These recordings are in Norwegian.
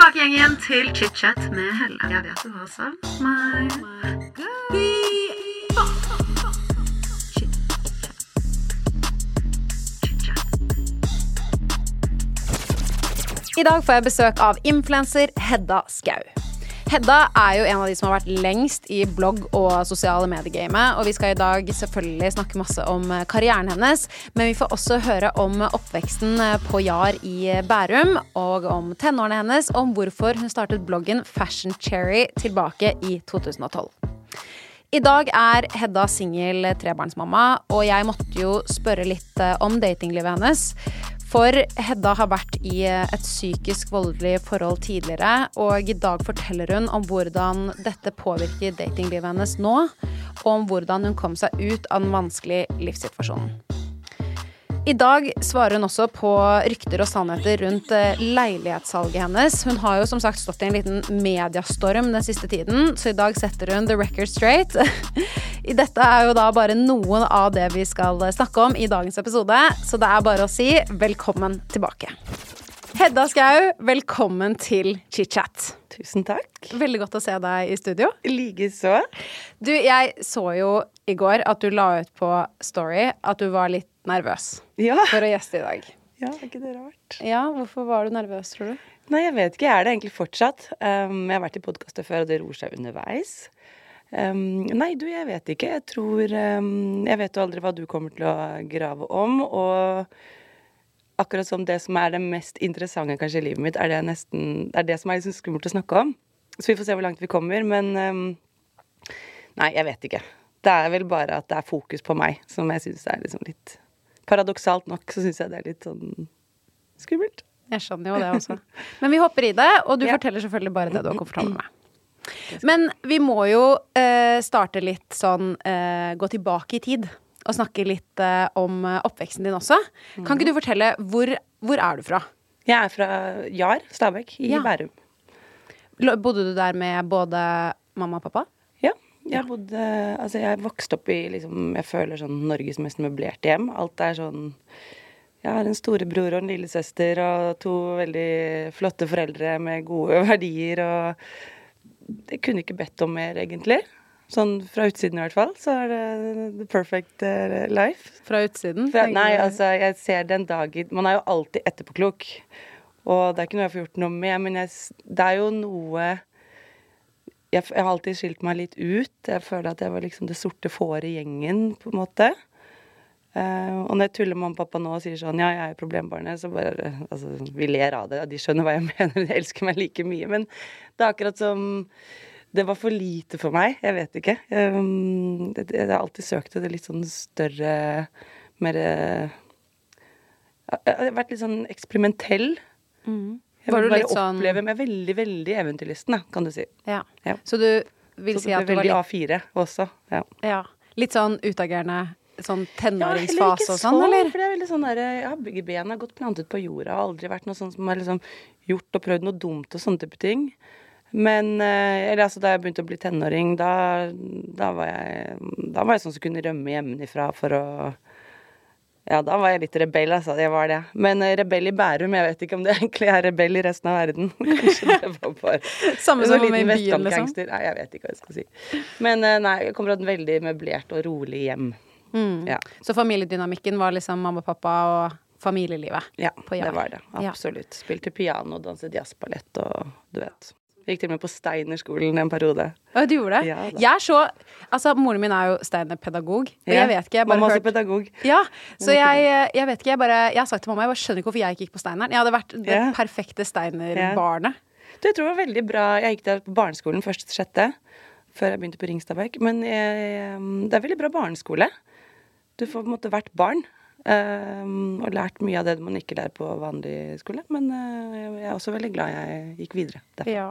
tilbake igjen til chit-chat med Helle. Jeg vet du har savnet meg. I dag får jeg besøk av influenser Hedda Skau. Hedda er jo en av de som har vært lengst i blogg- og sosiale mediegamet, og vi skal i dag selvfølgelig snakke masse om eh, karrieren hennes, men vi får også høre om oppveksten eh, på Jar i Bærum, og om tenårene hennes, og om hvorfor hun startet bloggen Fashion Cherry tilbake i 2012. I dag er Hedda singel trebarnsmamma, og jeg måtte jo spørre litt eh, om datinglivet hennes. For Hedda har vært i et psykisk voldelig forhold tidligere, og i dag forteller hun om hvordan dette påvirker datinglivet hennes nå, og om hvordan hun kom seg ut av den vanskelige livssituasjonen. I dag svarer hun også på rykter og sannheter rundt eh, leilighetssalget hennes. Hun har jo som sagt stått i en liten mediastorm den siste tiden, så i dag setter hun the record straight. Dette er jo da bare noen av det vi skal snakke om i dagens episode, så det er bare å si velkommen tilbake. Hedda Skau, velkommen til chit-chat. Tusen takk. Veldig godt å se deg i studio. Likeså. Du, jeg så jo i går at du la ut på Story at du var litt nervøs Ja. for å gjeste i dag. ja, er ikke det rart? Ja, hvorfor var du nervøs, tror du? Nei, jeg vet ikke. Jeg er det egentlig fortsatt. Um, jeg har vært i podkaster før, og det roer seg underveis. Um, nei, du, jeg vet ikke. Jeg tror um, Jeg vet jo aldri hva du kommer til å grave om, og akkurat som det som er det mest interessante kanskje i livet mitt, er det nesten er det som er liksom skummelt å snakke om. Så vi får se hvor langt vi kommer, men um, Nei, jeg vet ikke. Det er vel bare at det er fokus på meg, som jeg syns er liksom litt Paradoksalt nok så syns jeg det er litt sånn skummelt. Jeg skjønner jo det også. Men vi hopper i det, og du Ja. forteller selvfølgelig bare det du er komfortabel med. Men vi må jo eh, starte litt sånn eh, Gå tilbake i tid og snakke litt eh, om eh, oppveksten din også. Kan ikke du fortelle hvor, hvor er du fra? Jeg er fra Jar, Stabekk, i Ja. Bærum. Bodde du der med både mamma og pappa? Jeg bodde Altså, jeg vokste opp i liksom Jeg føler sånn Norges mest møblerte hjem. Alt er sånn Jeg har en storebror og en lillesøster og to veldig flotte foreldre med gode verdier og Jeg kunne ikke bedt om mer, egentlig. Sånn fra utsiden i hvert fall, så er det the perfect eh, life. Fra utsiden? Fra, nei, altså, jeg ser den dagen Man er jo alltid etterpåklok. Og det er ikke noe jeg får gjort noe med, men jeg, det er jo noe jeg, jeg har alltid skilt meg litt ut. Jeg føler at jeg var liksom det sorte fåret i gjengen, på en måte. Uh, og når jeg tuller med mamma og pappa nå og sier sånn Ja, jeg er problembarnet, så bare Altså, vi ler av det. De skjønner hva jeg mener. De elsker meg like mye. Men det er akkurat som det var for lite for meg. Jeg vet ikke. Um, jeg har alltid søkt etter litt sånn større Mer eh, Jeg har vært litt sånn eksperimentell. Jeg Var vil du bare sånn- oppleve meg veldig, veldig eventyrlysten, kan du si. Ja. Ja. Så du vil Så si at du var litt veldig A4 også. Ja. ja, litt sånn utagerende? Sånn Ja, tenåringsfase ikke og sånn, så, eller? For det er veldig sånn der, ja, har begge bena godt plantet på jorda. Har aldri vært noe sånn som har liksom gjort og prøvd noe dumt og sånne type ting. Men eh, eller, altså, da jeg begynte å bli tenåring, da, da, var jeg, da var jeg sånn som kunne rømme hjemmefra for å Ja, da var jeg litt rebell, altså. Jeg var det. Men eh, rebell i Bærum, jeg vet ikke om det egentlig er rebell i resten av verden. Kanskje det var bare Samme som i byen, liksom? Nei, jeg vet ikke hva jeg skal si. Men eh, nei, jeg kommer fra et veldig møblert og rolig hjem. Mm. Ja. Så familiedynamikken var liksom mamma, pappa og familielivet? Ja, På det var det. Absolutt. Spilte piano, danset jazzballett og du vet. Gikk til og med på Steinerskolen en periode. Å, du gjorde det? Ja, jeg er så Altså, moren min er jo Steiner-pedagog, og jeg vet ikke, jeg bare Mamma er også hørt pedagog. ja, så jeg, jeg vet ikke, jeg bare Jeg har sagt til mamma, jeg bare skjønner ikke hvorfor jeg ikke gikk på Steineren. Jeg hadde vært det perfekte Steiner-barnet. Du, jeg tror det var veldig bra. Jeg gikk der på barneskolen først til sjette, før jeg begynte på Ringstadbøk. Men jeg, det er veldig bra barneskole. Du får på en måte vært barn. Um, og lært mye av det man ikke lærer på vanlig skole. Men uh, jeg er også veldig glad jeg gikk videre. derfra. Ja.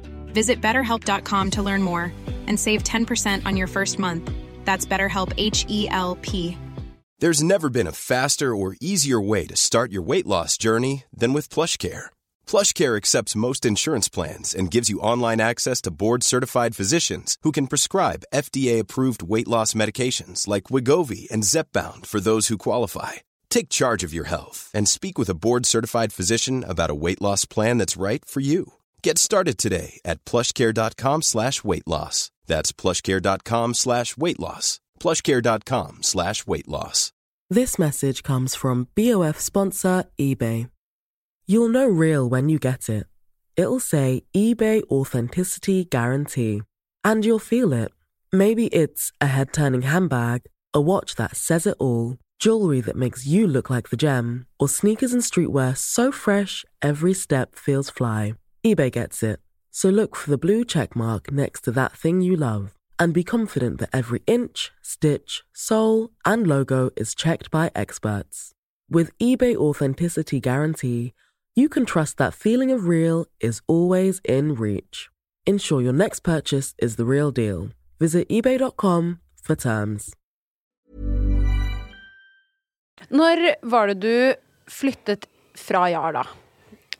Visit betterhelp.com to learn more and save 10% on your first month. That's BetterHelp H E L P. There's never been a faster or easier way to start your weight loss journey than with PlushCare. PlushCare accepts most insurance plans and gives you online access to board-certified physicians who can prescribe FDA-approved weight loss medications like Wigovi and Zepbound for those who qualify. Take charge of your health and speak with a board-certified physician about a weight loss plan that's right for you. Get started today at plushcare.com slash weight loss. That's plushcare.com slash weight loss. plushcare.com slash weight loss. This message comes from BOF sponsor eBay. You'll know real when you get it. It'll say eBay Authenticity Guarantee. And you'll feel it. Maybe it's a head turning handbag, a watch that says it all, jewelry that makes you look like the gem, or sneakers and streetwear so fresh every step feels fly. eBay gets it. So look for the blue check mark next to that thing you love and be confident that every inch, stitch, sole, and logo is checked by experts. With eBay Authenticity Guarantee, you can trust that feeling of real is always in reach. Ensure your next purchase is the real deal. Visit eBay.com for terms. Når var det du flyttet fra Jar, da?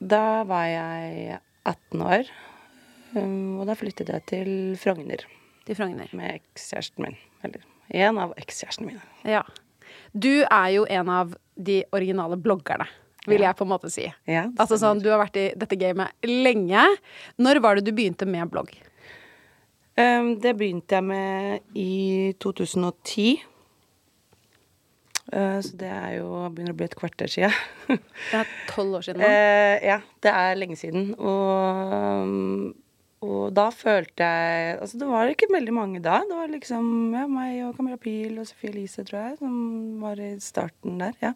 Da var jeg 18 år, um, og da flyttet jeg til Frogner Til Frogner. med ekskjæresten min. Eller en av ekskjærestene mine. Ja. Du er jo en av de originale bloggerne, vil jeg på en måte si. Ja, Altså sånn, Du har vært i dette gamet lenge. Når var det du begynte med blogg? Um, det begynte jeg med i 2010. Uh, så det er jo begynner å bli et kvarter sia. Det er tolv år siden nå. Eh, ja, det er lenge siden. Og, um, og da følte jeg Altså, det var ikke veldig mange da. Det var liksom ja, meg og Camilla Pil og Sophie Elise, tror jeg, som var i starten der. Ja.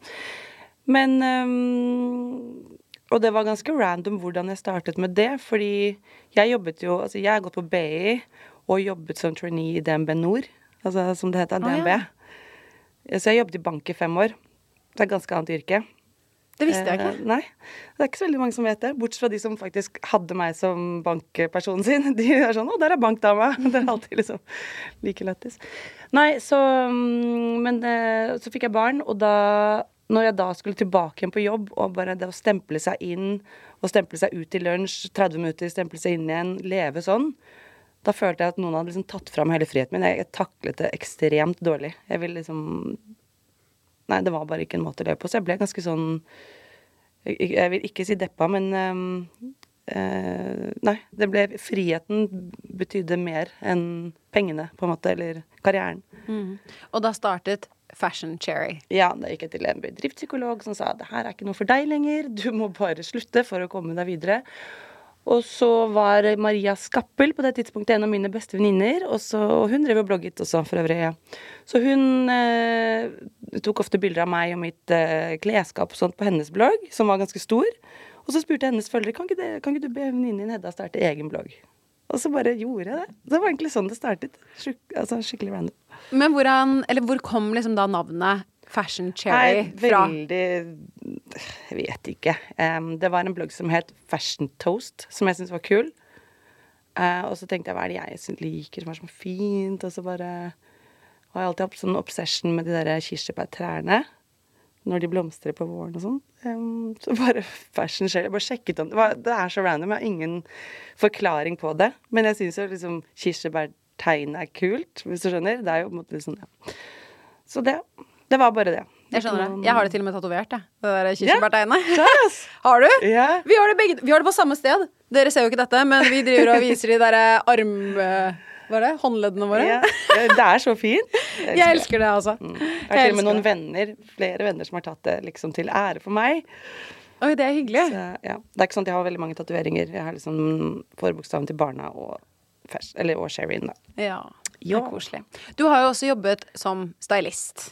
Men um, Og det var ganske random hvordan jeg startet med det, fordi jeg jobbet jo Altså, jeg har gått på BI og jobbet som trainee i DNB Nord, altså som det heter, Å, ja. Så jeg jobbet i bank i fem år. Det er et ganske annet yrke. Det visste jeg Eh, ikke. nei. Det er ikke så veldig mange som vet det. Bortsett fra de som faktisk hadde meg som bankpersonen sin. De er sånn 'Å, der er bankdama'. Det er alltid liksom like lættis. Nei, så mm, Men eh, så fikk jeg barn, og da når jeg da skulle tilbake igjen på jobb, og bare det å stemple seg inn og stemple seg ut i lunsj, 30 minutter, stemple seg inn igjen, leve sånn, da følte jeg at noen hadde liksom tatt fram hele friheten min. Jeg taklet det ekstremt dårlig. Jeg ville liksom Nei, det var bare ikke en måte å leve på. Så jeg ble ganske sånn Jeg, jeg vil ikke si deppa, men um, uh, Nei. Det ble Friheten betydde mer enn pengene, på en måte. Eller karrieren. Og da startet Fashion Cherry. Ja, da gikk jeg til en bedriftspsykolog som sa det her er ikke noe for deg lenger, du må bare slutte for å komme deg videre. Og så var Maria Skappel på det tidspunktet en av mine beste venninner. Og og hun drev og blogget også, for øvrig. Ja. Så hun eh, tok ofte bilder av meg og mitt eh, klesskap og sånt på hennes blogg, som var ganske stor. Og så spurte jeg hennes følgere kan ikke, det, kan ikke du be venninnen din Hedda starte egen blogg. Og så bare gjorde jeg det. Det var egentlig sånn det startet. Skik altså skikkelig random. Men hvordan, eller hvor kom liksom da navnet Fashion Cherry Nei, fra? veldig Jeg vet ikke. Um, det var en blogg som het Fashion Toast, som jeg syntes var kul. Uh, og så tenkte jeg hva er det jeg synes liker som er så fint? Og så bare og jeg alltid hatt sånn obsession med de der kirsebærtrærne. Når de blomstrer på våren og sånn. Um, så bare fashion selv. Jeg bare sjekket om det. Det er så random. Jeg har ingen forklaring på det. Men jeg syns jo liksom kirsebærtegn er kult, hvis du skjønner. Det er jo på en måte sånn ja. Så det. Det var bare det. Jeg skjønner det. Jeg har det til og med tatovert, jeg. Det der kirsebærtegnet. Yeah. Har du? Yeah. Vi har, det begge, vi har det på samme sted. Dere ser jo ikke dette, men vi driver og viser de derre arm... eh, Hva er det? Håndleddene våre. Ja, det er så fint. Jeg elsker det, altså. Mm. Jeg har til og med noen venner, flere venner som har tatt det liksom til ære for meg. Oi, det er hyggelig. Så, ja. Det er ikke sånn at jeg har veldig mange tatoveringer. Jeg har liksom forbokstaven til barna og, og Sherin, da. Ja. Det er koselig. Du har jo også jobbet som stylist.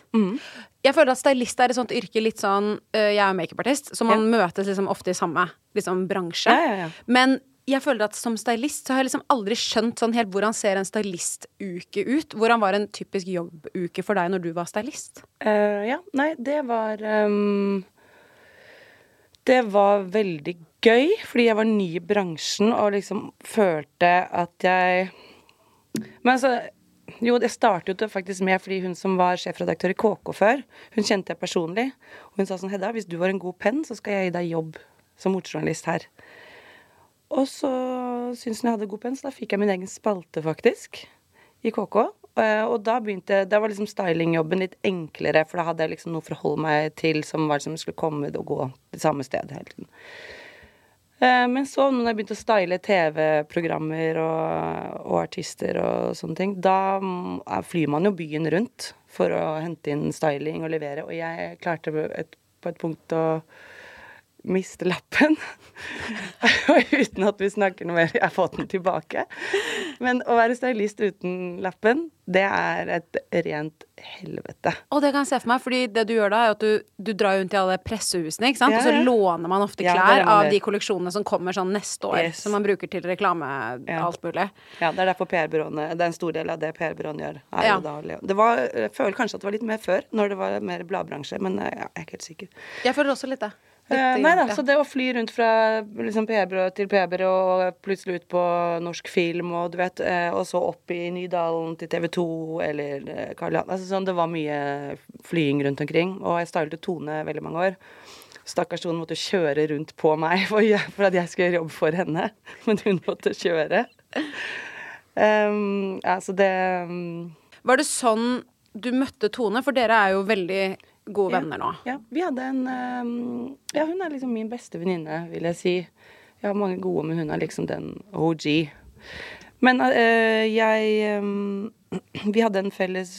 Jeg føler at stylist er et sånt yrke litt sånn øh, Jeg er jo makeupartist, så man møtes liksom ofte i samme liksom, bransje. Ja, ja, ja. Men jeg føler at som stylist så har jeg liksom aldri skjønt sånn helt hvordan ser en stylistuke ut. Hvordan var en typisk jobbuke for deg når du var stylist? Uh, ja, nei, det var um, Det var veldig gøy, fordi jeg var ny i bransjen og liksom følte at jeg Men altså Jo, det startet jo faktisk med fordi hun som var sjefredaktør i KK før, hun kjente jeg personlig. Og hun sa sånn Hedda, hvis du har en god penn, så skal jeg gi deg jobb som motejournalist her. Og så syntes hun jeg hadde god penn, så da fikk jeg min egen spalte, faktisk, i KK. Eh, og da begynte Da var liksom stylingjobben litt enklere, for da hadde jeg liksom noe å holde meg til som var som skulle komme og gå til samme sted hele tiden. Eh, men så, når jeg begynte å style TV-programmer og, og, artister og sånne ting, da mm, flyr man jo byen rundt for å hente inn styling og levere. Og jeg klarte et, på et punkt å miste lappen. uten at vi snakker noe mer. Jeg har fått den tilbake. Men å være stylist uten lappen, det er et rent helvete. Og det kan jeg se for meg, fordi det du gjør da, er at du, du drar rundt i alle pressehusene, ikke sant? Ja, og så låner man ofte klær man av de kolleksjonene som kommer sånn neste år, Yes. som man bruker til reklame, Ja. alt mulig. Ja, det er derfor PR-byråene Det er en stor del av det PR-byråene gjør. Ja. da, det var, jeg føler kanskje at det var litt mer før, når det var mer bladbransje, men eh, ja, jeg er ikke helt sikker. Jeg føler også litt det. Eh, nei da, ja. så det å fly rundt fra liksom PR-byrå til PR-byrå og plutselig ut på norsk film og du vet, eh, og så opp i Nydalen til TV 2 eller eh, Karl Johan altså, sånn, Det var mye flying rundt omkring, og jeg stylet Tone veldig mange år. Stakkars Tone måtte kjøre rundt på meg for, for at jeg skulle gjøre jobb for henne, men hun måtte kjøre. Um, så det um, Var det sånn du møtte Tone? For dere er jo veldig gode venner nå. Ja, vi hadde en um, Ja, hun er liksom min beste venninne, vil jeg si. Jeg har mange gode, men hun er liksom den OG. Men eh, jeg um, Vi hadde en felles,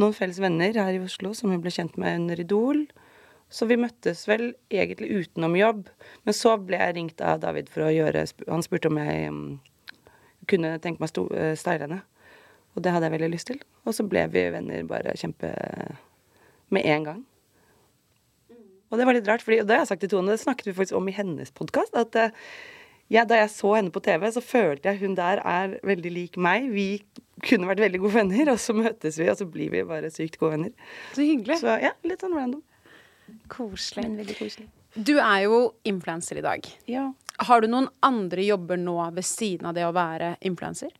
noen felles venner her i Oslo som hun ble kjent med under Idol. Så vi møttes vel egentlig utenom jobb. Men så ble jeg ringt av David for å gjøre Han spurte om jeg um, kunne tenke meg å eh, style henne. Og det hadde jeg veldig lyst til. Og så ble vi venner bare kjempe med en gang. Og det var litt rart, fordi, og det har jeg sagt til Tone, det snakket vi faktisk om i hennes podkast. At eh, ja, da jeg så henne på TV, så følte jeg hun der er veldig lik meg. Vi kunne vært veldig gode venner, og så møtes vi, og så blir vi bare sykt gode venner. Så hyggelig. Så ja, litt sånn random. Koselig. Men veldig koselig. Du er jo influenser i dag. Ja. Har du noen andre jobber nå ved siden av det å være influenser?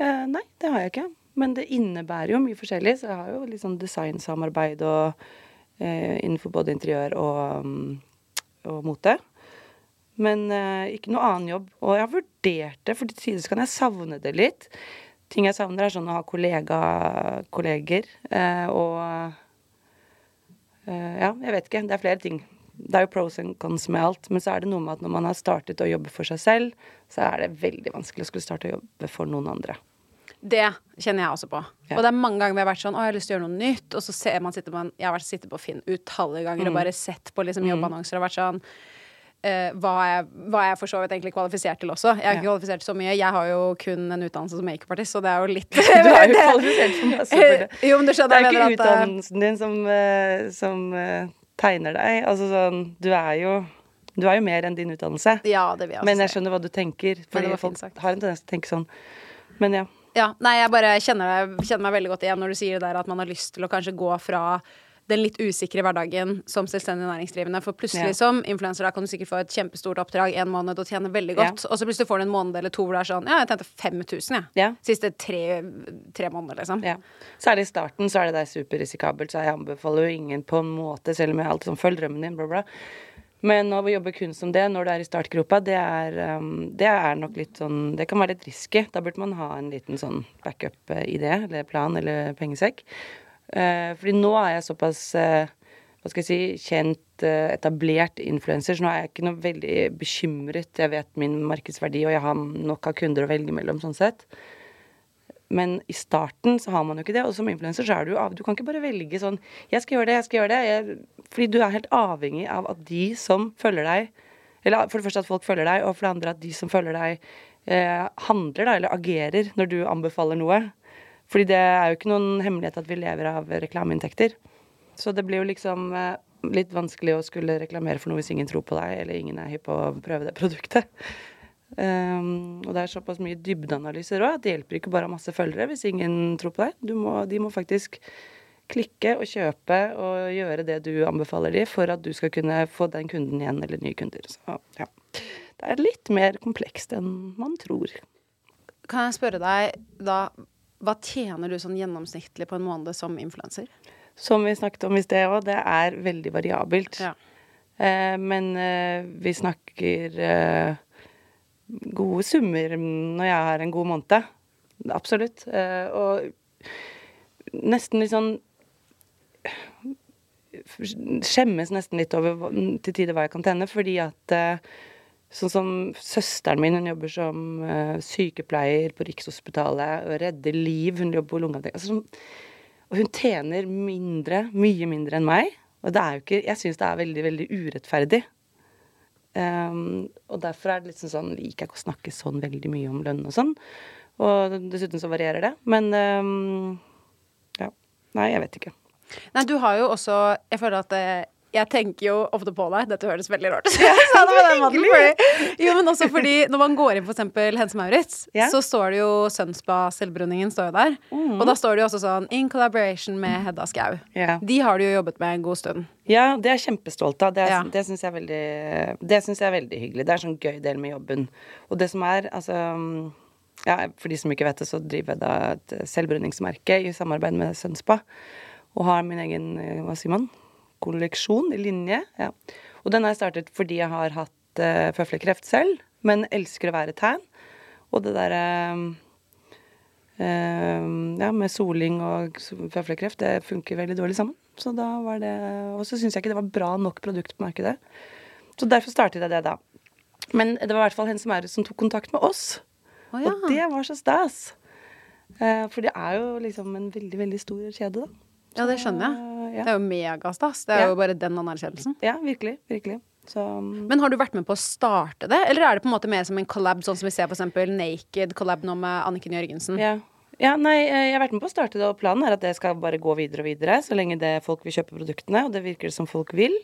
Eh, nei, det har jeg ikke. Men det innebærer jo mye forskjellig, så jeg har jo litt sånn designsamarbeid og eh, innenfor både interiør og, mm, og mote. Men eh, ikke noe annen jobb. Og jeg har vurdert det, for til tider kan jeg savne det litt. Ting jeg savner, er sånn å ha kollega, kolleger eh, og eh, Ja, jeg vet ikke. Det er flere ting. Det er jo pros and cons med alt, men så er det noe med at når man har startet å jobbe for seg selv, så er det veldig vanskelig å skulle starte å jobbe for noen andre. Det kjenner jeg også på. Ja. Og det er mange ganger vi har vært sånn Å, jeg har lyst til å gjøre noe nytt. Og så ser man sitter man Jeg har vært sittet på Finn utallige ganger og bare sett på liksom jobbannonser og vært sånn uh, hva, jeg, hva jeg for så vidt egentlig kvalifisert til også? Jeg er ikke Ja. kvalifisert så mye. Jeg har jo kun en utdannelse som makeupartist, så det er jo litt Du er jo kvalifisert for masse for det. Jo, men du Det er jo ikke eh, utdannelsen din som, uh, som uh, tegner deg. Altså sånn Du er jo Du er jo mer enn din utdannelse. Ja, det vil jeg også Men jeg skjønner hva du tenker. Fordi folk har en tendens til å tenke sånn. Men ja. Ja, nei, jeg bare kjenner, det- kjenner meg veldig godt igjen når du sier det der at man har lyst til å kanskje gå fra den litt usikre hverdagen som selvstendig næringsdrivende. For plutselig Ja. som influenser da kan du sikkert få et kjempestort oppdrag en måned og tjene veldig Ja. godt. Og så plutselig får du en måned eller to hvor det er sånn Ja, jeg tjente 5000, jeg. Ja. Siste tre, tre måneder, liksom. Ja. Særlig i starten så er det der superrisikabelt, så jeg anbefaler jo ingen på en måte, selv om jeg alltid sånn følg drømmen din, bla, bla. Men å jobbe kun som det når du er i startgropa, det er, um, det er nok litt sånn Det kan være litt risky. Da burde man ha en liten sånn backup-idé eller plan eller pengesekk. Eh, fordi nå er jeg såpass eh, hva skal jeg si, kjent, eh, etablert influenser, så nå er jeg ikke noe veldig bekymret. Jeg vet min markedsverdi, og jeg har nok av kunder å velge mellom, sånn sett. Men i starten så har man jo ikke det, og som influenser så er du jo av Du kan ikke bare velge sånn Jeg skal gjøre det, jeg skal gjøre det. Jeg, fordi du er helt avhengig av at de som følger deg Eller for det første at folk følger deg, og for det andre at de som følger deg, eh, handler da, eller agerer når du anbefaler noe. Fordi det er jo ikke noen hemmelighet at vi lever av reklameinntekter. Så det blir jo liksom eh, litt vanskelig å skulle reklamere for noe hvis ingen tror på deg, eller ingen er hypp på å prøve det produktet. Um, og det er såpass mye dybdeanalyser òg at det hjelper ikke bare å ha masse følgere hvis ingen tror på deg. Du må, de må faktisk klikke og kjøpe og gjøre det du anbefaler de for at du skal kunne få den kunden igjen, eller nye kunder. Så ja. Det er litt mer komplekst enn man tror. kan jeg spørre deg da Hva tjener du sånn gjennomsnittlig på en måned som influenser? Som vi snakket om i sted òg, det er veldig variabelt. Ja. Eh, men eh, vi snakker eh, gode summer når jeg har en god måned. Absolutt. Eh, og nesten litt sånn Skjemmes nesten litt over til tider hva jeg kan tjene, fordi at eh, Sånn som søsteren min, hun jobber som eh, sykepleier på Rikshospitalet og redder liv. Hun jobber på lungeavdeling. Altså, sånn- og hun tjener mindre, mye mindre enn meg. Og det er jo ikke Jeg syns det er veldig, veldig urettferdig. Um, og derfor er det litt sånn sånn liker ikke å snakke sånn veldig mye om lønn og sånn. Og dessuten så varierer det. Men um, ja. Nei, jeg vet ikke. Nei, du har jo også Jeg føler at eh, jeg tenker jo ofte på deg. Dette høres veldig rart ut. Jo, men også fordi når man går inn for eksempel Hense Maurits, yeah. så står det jo Sønspa Selvbruningen står jo der. Og da står det jo også sånn In collaboration med Hedda Skau. Yeah. De har du jo jobbet med en god stund. Ja, det er jeg kjempestolt av. Det, er- Ja. det syns jeg, veldig- det synes jeg er veldig hyggelig. Det er en sånn gøy del med jobben. Og det som er, altså ja, For de som ikke vet det, så driver jeg da et selvbruningsmerke i samarbeid med Sønspa. Og har min egen, eh, hva sier man, kolleksjon i linje. Ja. Og den har jeg startet fordi jeg har hatt uh, føflekkreft selv, men elsker å være tan. Og det derre Eh, ja, med soling og føflekreft, det funker veldig dårlig sammen. Så da var det Og så syns jeg ikke det var bra nok produkt på markedet. Så derfor startet jeg det da. Men det var i hvert fall Hense Maurits som tok kontakt med oss. Oh, ja. Og det var så stas. Uh, for det er jo liksom en veldig, veldig stor kjede, da. Ja, det skjønner jeg. Ja. Det er jo megastas. Det er Ja. jo bare den anerkjennelsen. ja, virkelig. Virkelig. Så mm, Men har du vært med på å starte det, eller er det på en måte mer som en collab, sånn som vi ser for eksempel Naked collab nå med Anniken Jørgensen? Ja. ja, nei, eh, jeg har vært med på å starte det, og planen er at det skal bare gå videre og videre, så lenge det folk vil kjøpe produktene, og det virker som folk vil.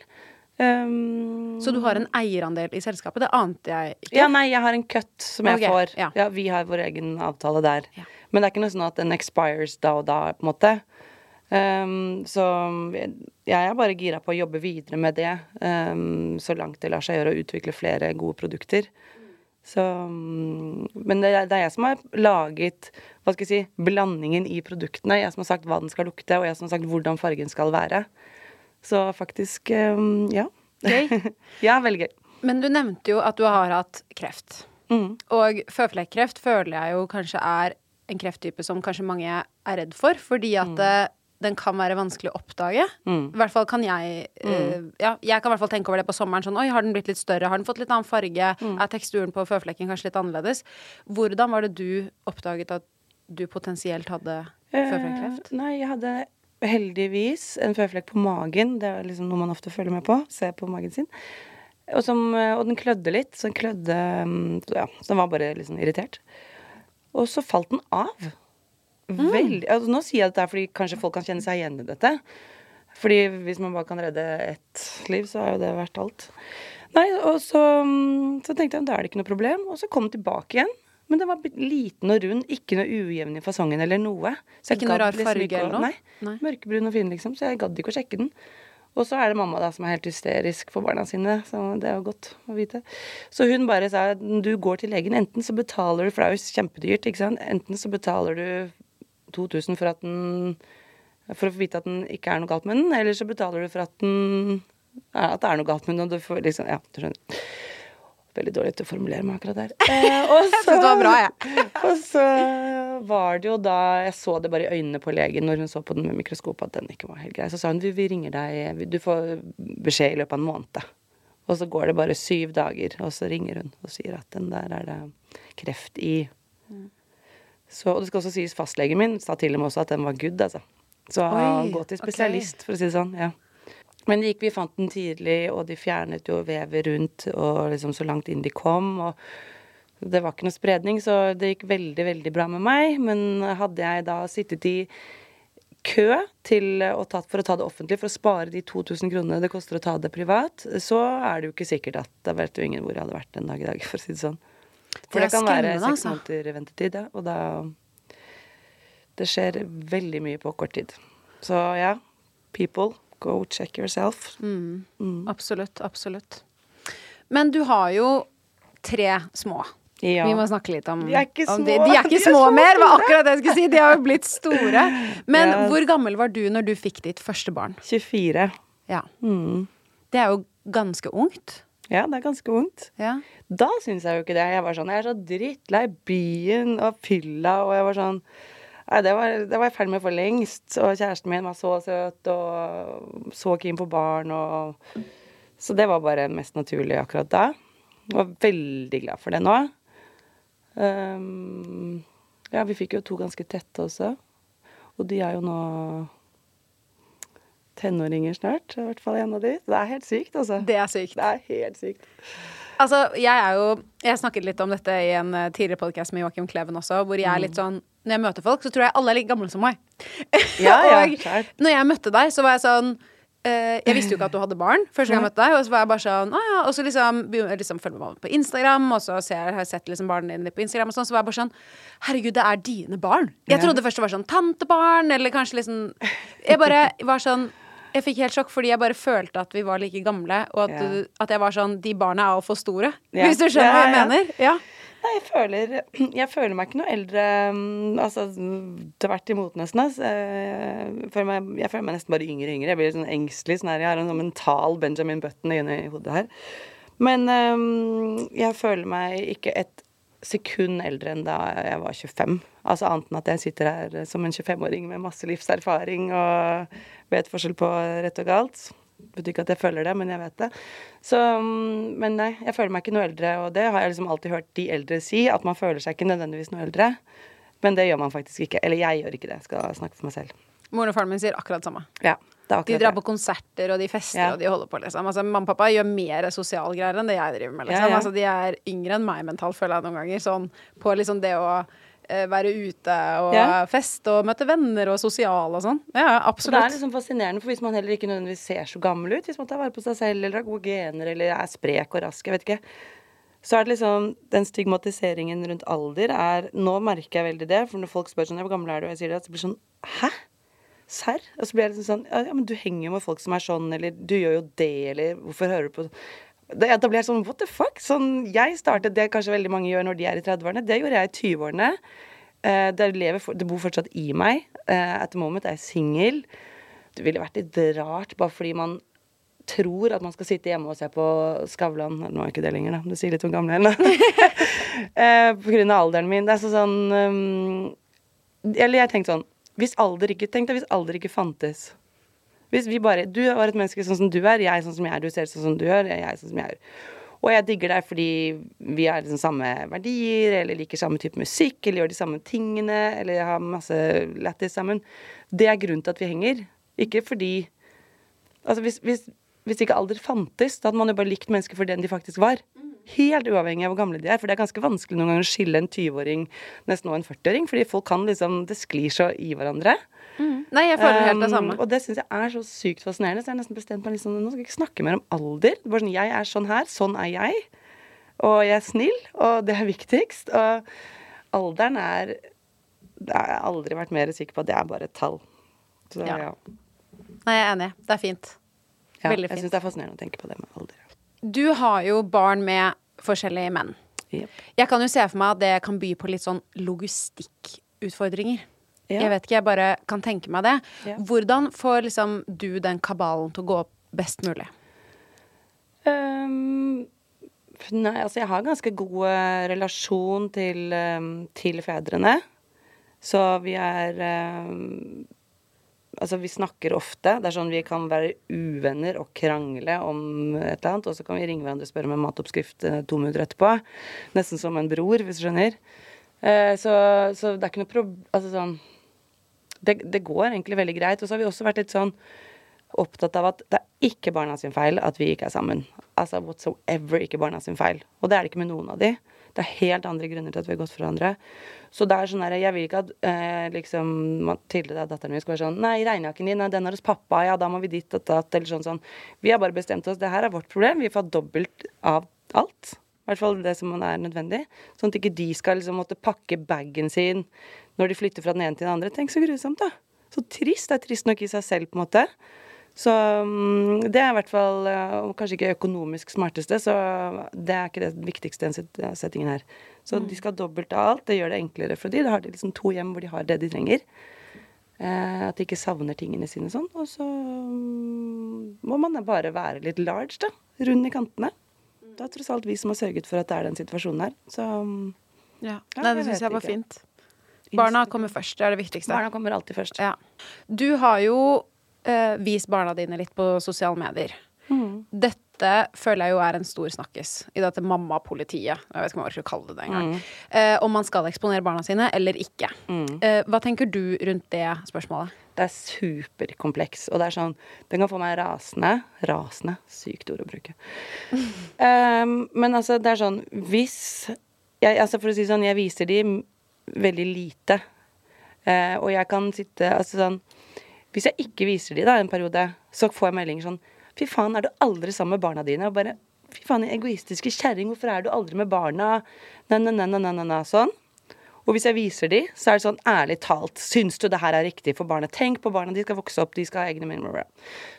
Um, Så du har en eierandel i selskapet? Det ante jeg ikke. Ja, nei, jeg har en cut som jeg okay, får. ja. Ja. Vi har vår egen avtale der. Ja. Men det er ikke noe sånn at den expires da og da, på en måte. Um, så jeg er bare gira på å jobbe videre med det, um, så langt det lar seg gjøre å utvikle flere gode produkter. Så, um, men det er, det er jeg som har laget hva skal jeg si, blandingen i produktene. Jeg som har sagt hva den skal lukte, og jeg som har sagt hvordan fargen skal være. Så faktisk, um, ja. Gøy. ja, veldig gøy. Men du nevnte jo at du har hatt kreft. Mm. Og føflekkreft føler jeg jo kanskje er en krefttype som kanskje mange er redd for, fordi at eh, den kan være vanskelig å oppdage. Mm. I hvert fall kan jeg uh, Ja, jeg kan i hvert fall tenke over det på sommeren. Sånn, Oi, har den blitt litt større? Har den fått litt annen farge? Mm. Er teksturen på føflekken kanskje litt annerledes? Hvordan var det du oppdaget at du potensielt hadde føflekkreft? Eh, nei, jeg hadde heldigvis en føflekk på magen. Det er liksom noe man ofte følger med på. Se på magen sin. Og, som, eh, og den klødde litt. Så den klødde mm, Ja, så den var bare sånn irritert. Og så falt den av. Veldig altså, Nå sier jeg dette fordi kanskje folk kan kjenne seg igjen i dette. Fordi hvis man bare kan redde ett liv, så er jo det verdt alt. Nei, og så, mm, så tenkte jeg da er det ikke noe problem. Og så kom den tilbake igjen. Men den var liten og rund, ikke noe ujevn i fasongen eller noe. Så jeg Ikke noe rar liksom farge å- eller noe? Nei. Nei. Mørkebrun og fin, liksom. Så jeg gadd ikke å sjekke den. Og så er det mamma da som er helt hysterisk for barna sine, så det er jo godt å vite. Så hun bare sa du går til legen, enten så betaler du, for det er jo kjempedyrt, ikke sant. Enten så betaler du 2000 for den For å få vite at den ikke er noe galt med den, eller så betaler du for at den At det er noe galt med den, og du får liksom Ja, du skjønner. Veldig dårlig til å formulere meg akkurat der. Eh, og så, det var bra, ja. og så var det jo da Jeg så det bare i øynene på legen når hun så på den med mikroskop at den ikke var helt grei. Så sa hun vi, vi ringer deg Du får beskjed i løpet av en måned. Og så går det bare syv dager, og så ringer hun og sier at den der er det kreft i. Så, og det skal også sies fastlegen min sa til dem også at den var good, altså. Så Oi, gå til spesialist, spesialist, for å si det sånn. ja. Men det gikk, vi fant den tidlig, og de fjernet jo vevet rundt og liksom så langt inn de kom. og det var ikke noe spredning, så det gikk veldig, veldig bra med meg. Men hadde jeg da sittet i kø til å ta, for å ta det offentlig, for å spare de 2000 kronene det koster å ta det privat, så er det jo ikke sikkert at Da vet jo ingen hvor jeg hadde vært en dag i dag, for å si det sånn. For Det det, er kan være seks altså. måneder ventetid, ja. Og da Det skjer veldig mye på kort tid. Så ja, people, go check yourself. Absolutt, absolutt. Men du har jo tre små. Ja. Vi må snakke litt om, De er ikke små. De, de er ikke De er små så mer, var akkurat det jeg skulle si. De har jo blitt store. Men Ja. hvor gammel var du når du fikk ditt første barn? 24. Ja. Mm. Det er jo ganske ungt. Ja, det er ganske ungt. Ja. Da syns jeg jo ikke det. Jeg var sånn, jeg er så drittlei byen og fylla, og jeg var sånn Nei, det var, det var jeg ferdig med for lengst. Og kjæresten min var så søt og så keen på barn og Så det var bare mest naturlig akkurat da. Jeg var veldig glad for det nå. Um, ja, vi fikk jo to ganske tette også. Og de er jo nå tenåringer snart. I hvert fall en av de. Det er helt sykt, altså. Det er sykt. Det er helt sykt. Altså, jeg er jo Jeg snakket litt om dette i en eh, tidligere podkast med Joakim Kleven også, hvor jeg er litt sånn Når jeg møter folk, så tror jeg alle er like gamle som meg. Ja, ja, og når jeg møtte deg, så var jeg sånn eh, jeg visste jo ikke at du hadde barn første gang jeg møtte deg. Og så var jeg bare sånn, ah, ja, og så liksom, liksom følger med på Instagram, og så ser, har jeg sett liksom barna dine på Instagram, og sånn, så var jeg bare sånn Herregud, det er dine barn. Jeg trodde først det var sånn tantebarn, eller kanskje liksom Jeg bare var sånn jeg fikk helt sjokk fordi jeg bare følte at vi var like gamle, og at, Ja. at jeg var sånn De barna er altfor store. Ja. Hvis du skjønner hva jeg Ja, ja. mener? Ja. Nei, jeg føler, jeg føler meg ikke noe eldre mm, Altså tvert imot, nesten. ass. Eh, Jeg føler, meg, jeg føler meg nesten bare yngre og yngre. Jeg blir sånn engstelig. Sånn her, jeg har en sånn mental Benjamin Button inni hodet her. Men um, jeg føler meg ikke et sekund eldre enn da jeg var 25. Altså Annet enn at jeg sitter her som en 25-åring med masse livserfaring og vet forskjell på rett og galt. Betyr ikke at jeg føler det, men jeg vet det. Så, mm, men nei, jeg føler meg ikke noe eldre, og det har jeg liksom alltid hørt de eldre si, at man føler seg ikke nødvendigvis noe eldre. Men det gjør man faktisk ikke. Eller jeg gjør ikke det, skal snakke for meg selv. Moren og faren min sier akkurat det samme. Ja, De drar på konserter, og de fester, Ja. og de holder på, liksom. Altså, mamma og pappa gjør mer sosialgreier enn det jeg driver med, liksom. Ja, ja. Altså, de er yngre enn meg mentalt, føler jeg noen ganger. Sånn på liksom det å eh, være ute og feste og møte venner og sosial og sånn. Ja, Så det er liksom fascinerende, for hvis man heller ikke nødvendigvis ser så gammel ut, hvis man tar vare på seg selv eller har gode gener eller er sprek og rask, jeg vet ikke, så er det liksom Den stigmatiseringen rundt alder er Nå merker jeg veldig det, for når folk spør sånn 'Hvor gammel er du?' og jeg sier det, så blir det sånn 'Hæ? Serr?' Og så blir jeg liksom sånn ja, men du henger jo med folk som er sånn, eller 'du gjør jo det', eller 'hvorfor hører du på da, ja, Da blir jeg sånn what the fuck? Sånn, jeg startet det kanskje veldig mange gjør når de er i 30-årene. Det gjorde jeg i 20-årene. Uh, det, lever for, det bor fortsatt i meg. Uh, at the moment er jeg singel. Det ville vært litt rart bare fordi man tror at man skal sitte hjemme og se på Skavlan. Nå er ikke det lenger, da. Det sier litt om gamle henne. da. eh, på grunn av alderen min. Det er sånn um, Eller jeg tenkte sånn Hvis alder ikke Tenk deg hvis alder ikke fantes. Hvis vi bare Du var et menneske sånn som du er, jeg sånn som jeg er, du ser sånn som du gjør, jeg sånn som jeg er. Og jeg digger deg fordi vi har liksom samme verdier, eller liker samme type musikk, eller gjør de samme tingene, eller har masse lættis sammen. Det er grunnen til at vi henger. Ikke fordi Altså hvis, hvis, hvis ikke alder fantes, da hadde man jo bare likt mennesker for den de faktisk var. Helt uavhengig av hvor gamle de er. For det er ganske vanskelig noen ganger å skille en 20-åring nesten og en 40-åring. Fordi folk kan liksom Det sklir så i hverandre. Nei, jeg føler helt det Um, samme. og det syns jeg er så sykt fascinerende. Så jeg har nesten bestemt meg liksom, nå skal jeg ikke snakke mer om alder. Bare sånn, Jeg er sånn her. Sånn er jeg. Og jeg er snill, og det er viktigst. Og alderen er det har jeg aldri vært mer sikker på at det er bare et tall. Så Ja. ja. Nei, jeg er enig. Det er fint. ja Veldig jeg fint. syns det er fascinerende å tenke på det med alder. Du har jo barn med forskjellige menn. Yep. Jeg kan jo se for meg at det kan by på litt sånn logistikkutfordringer. Ja. Jeg vet ikke, jeg bare kan tenke meg det. Ja. Hvordan får liksom du den kabalen til å gå opp best mulig? Um, nei, altså jeg har ganske god eh, relasjon til, um, til fedrene. Så vi er um, Altså, vi snakker ofte. Det er sånn vi kan være uvenner og krangle om et eller annet, og så kan vi ringe hverandre og spørre om en matoppskrift eh, to minutter etterpå. Nesten som en bror, hvis du skjønner. Eh, så, så det er ikke noe prob... Altså sånn det, det går egentlig veldig greit. Og så har vi også vært litt sånn opptatt av at det er ikke barna sin feil at vi ikke er sammen. Altså whatsoever ikke barna sin feil. Og det er det ikke med noen av de. Det er helt andre grunner til at vi har gått fra hverandre. Så det er sånn her, jeg vil ikke at eh, liksom Mathilde, da, datteren min, skal være sånn Nei, regnjakken din, nei, den er hos pappa, ja, da må vi dit og datt, eller sånn sånn. Vi har bare bestemt oss, det her er vårt problem, vi får dobbelt av alt. I hvert fall det som er nødvendig. Sånn at ikke de skal liksom måtte pakke bagen sin når de flytter fra den ene til den andre. Tenk så grusomt, da. Så trist. Det er trist nok i seg selv, på en måte. Så mm, det er i hvert fall eh, kanskje ikke økonomisk smarteste, så det er ikke det viktigste i den settingen her. Så de skal ha dobbelt av alt. Det gjør det enklere for de. Da har de liksom to hjem hvor de har det de trenger. Eh, at de ikke savner tingene sine sånn. Og så mm, må man bare være litt large, da. Rund i kantene. Det er tross alt vi som har sørget for at det er den situasjonen her. Så mm, Ja. Ja, Nei, det syns jeg var ikke. fint. Barna kommer først, det er det viktigste. barna kommer alltid først. Ja. Du har jo eh, vis barna dine litt på sosiale medier. Mm. Dette føler jeg jo er en stor snakkis i dette mammapolitiet. Jeg vet ikke om jeg orker å kalle det det engang. Mm. Eh, om man skal eksponere barna sine eller ikke. Eh, hva tenker du rundt det spørsmålet? Det er superkompleks, og det er sånn Den kan få meg rasende. Rasende. Sykt ord å bruke. Um, men altså, det er sånn Hvis jeg, altså For å si sånn, jeg viser de veldig lite. Uh, og jeg kan sitte Altså sånn Hvis jeg ikke viser de da en periode, så får jeg meldinger sånn Fy faen, er du aldri sammen med barna dine? Og bare Fy faen, egoistiske kjerring, hvorfor er du aldri med barna? Na, na, na, na, na, na, na, sånn. Og hvis jeg viser de, så er det sånn ærlig talt, syns du det her er riktig for barna? Tenk på barna, de skal vokse opp, de skal ha egne meninger.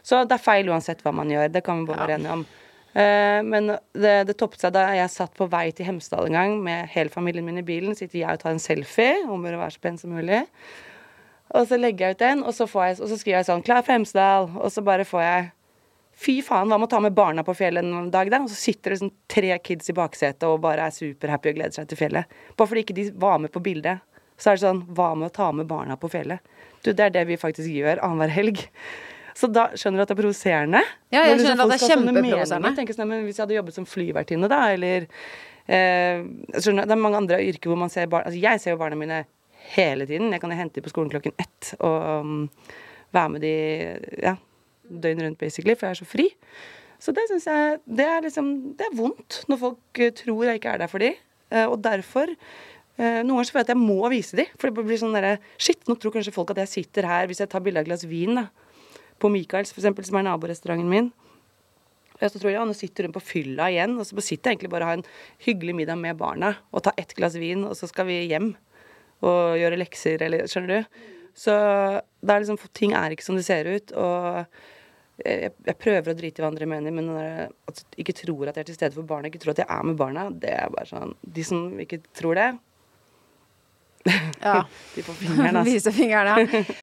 Så det er feil uansett hva man gjør, det kan vi både være enige om. Uh, men det, det toppet seg da jeg satt på vei til Hemsedal en gang med hele familien min i bilen. Sitter jeg og tar en selfie, om å være så pen som mulig. Og så legger jeg ut den, og så, får jeg, og så skriver jeg sånn 'Klar for Hemsedal', og så bare får jeg Fy faen, hva med å ta med barna på fjellet en dag, da? Og så sitter det sånn tre kids i baksetet og bare er superhappy og gleder seg til fjellet. Bare fordi ikke de var med på bildet. Så er det sånn Hva med å ta med barna på fjellet? Du, det er det vi faktisk gjør annenhver helg. Så da skjønner du at det er provoserende. Ja, jeg liksom skjønner at det er kjempeprovoserende. sånn, men Hvis jeg hadde jobbet som flyvertinne, da, eller eh, skjønner, Det er mange andre yrker hvor man ser barn Altså, jeg ser jo barna mine hele tiden. Jeg kan hente dem på skolen klokken ett og um, være med de ja, døgnet rundt, basically, for jeg er så fri. Så det syns jeg det er liksom Det er vondt når folk eh, tror jeg ikke er der for dem. og derfor eh, Noen ganger så føler jeg at jeg må vise dem. For det blir sånn derre Shit, nå tror kanskje folk at jeg sitter her hvis jeg tar bilde av et glass vin, da. På Michaels, eksempel, som er naborestauranten min. Og så tror jeg, ja, Nå sitter hun på fylla igjen, og så sitter jeg egentlig bare og har en hyggelig middag med barna og tar ett glass vin, og så skal vi hjem og gjøre lekser, eller Skjønner du? Så det er liksom, ting er ikke som det ser ut, og jeg, jeg prøver å drite i hva andre mener, men når jeg at ikke tror at jeg er til stede for barna, ikke tror at jeg er med barna, det er bare sånn De som ikke tror det, Ja. de får fingeren, altså. Vise fingeren, ja.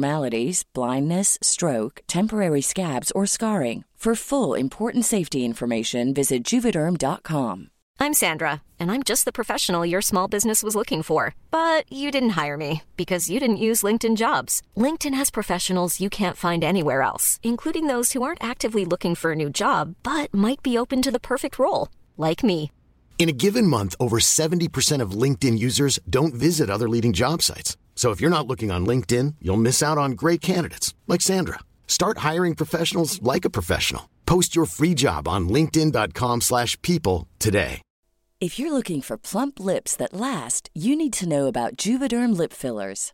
blindness, stroke, temporary scabs, or scarring. For full important safety information, visit juvederm.com. I'm Sandra, and I'm just the professional your small business was looking for. But you didn't hire me because you didn't use LinkedIn jobs. LinkedIn has professionals you can't find anywhere else, including those who aren't actively looking for a new job but might be open to the perfect role, like me. In a given month, over 70% of LinkedIn users don't visit other leading job sites. So if you're not looking on LinkedIn, you'll miss out on great candidates like Sandra. Start hiring professionals like a professional. Post your free job on linkedin.com/people today. If you're looking for plump lips that last, you need to know about Juvederm lip fillers.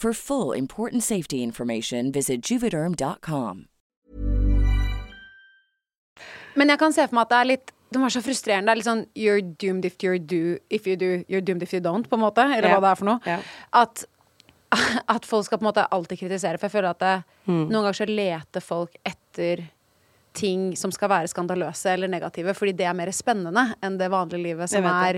For full important safety information, visit juvederm.com. Men jeg kan se for meg at det er litt det er så frustrerende. Det er litt sånn you're doomed if, you do, if you do, you're doomed if you don't, på en måte. Eller yeah. hva det er for noe. Yeah. At, at folk skal på en måte alltid kritisere. For jeg føler at det, Mm. noen ganger så leter folk etter ting som skal være skandaløse eller negative, fordi det er mer spennende enn det vanlige livet som er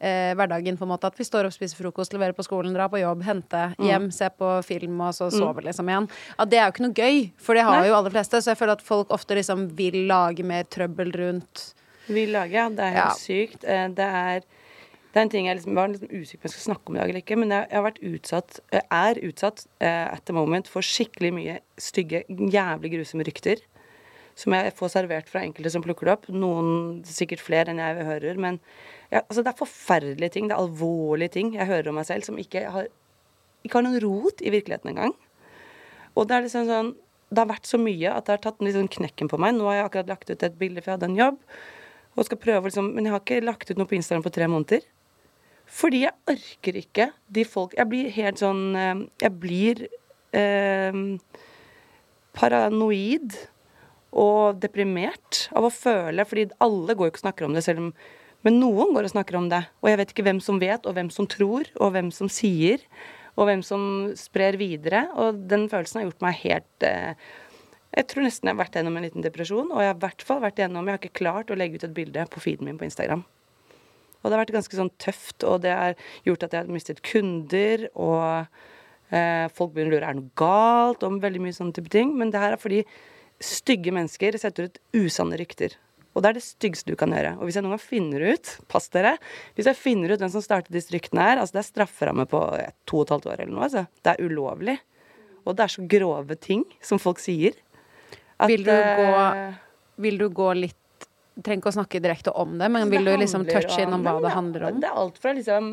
eh, hverdagen. på en måte At vi står opp, spiser frokost, leverer på skolen, drar på jobb, henter Mm. hjem, ser på film og så sover liksom igjen. At det er jo ikke noe gøy, for det har Nei. jo aller fleste. Så jeg føler at folk ofte liksom vil lage mer trøbbel rundt Vil lage, ja. Det er jo Ja. sykt. Eh, Det er, det er en ting jeg liksom, var liksom usikker på om jeg skal snakke om i dag eller ikke, men jeg, jeg har vært utsatt, er utsatt uh, at the moment for skikkelig mye stygge, jævlig grusomme rykter. Som jeg får servert fra enkelte som plukker det opp. Noen sikkert flere enn jeg hører. Men ja, altså, det er forferdelige ting. Det er alvorlige ting jeg hører om meg selv som ikke har, ikke har noen rot i virkeligheten engang. Og det er liksom sånn Det har vært så mye at det har tatt sånn knekken på meg. Nå har jeg akkurat lagt ut et bilde, for jeg hadde en jobb. Og skal prøve liksom Men jeg har ikke lagt ut noe på Instagram på tre måneder. Fordi jeg orker ikke de folk Jeg blir helt sånn eh, Jeg blir eh, paranoid og deprimert av å føle Fordi alle går jo ikke og snakker om det, selv om Men noen går og snakker om det. Og jeg vet ikke hvem som vet, og hvem som tror, og hvem som sier. Og hvem som sprer videre. Og den følelsen har gjort meg helt eh, Jeg tror nesten jeg har vært gjennom en liten depresjon. Og jeg har i hvert fall vært gjennom Jeg har ikke klart å legge ut et bilde på feeden min på Instagram. Og det har vært ganske sånn tøft, og det har gjort at jeg har mistet kunder, og eh, folk begynner å lure er det noe galt, om veldig mye sånne type ting. Men det her er fordi stygge mennesker setter ut usanne rykter. Og det er det styggeste du kan gjøre. Og hvis jeg noen gang finner ut, pass dere, hvis jeg finner ut hvem som startet disse ryktene her, altså det er strafferamme på to og et halvt år eller noe, altså. Det er ulovlig. Og det er så grove ting som folk sier. at, Vil du gå eh, Vil du gå litt Trenger ikke å snakke direkte om det, men vil det du liksom touche innom hva det handler om? Det er alt fra liksom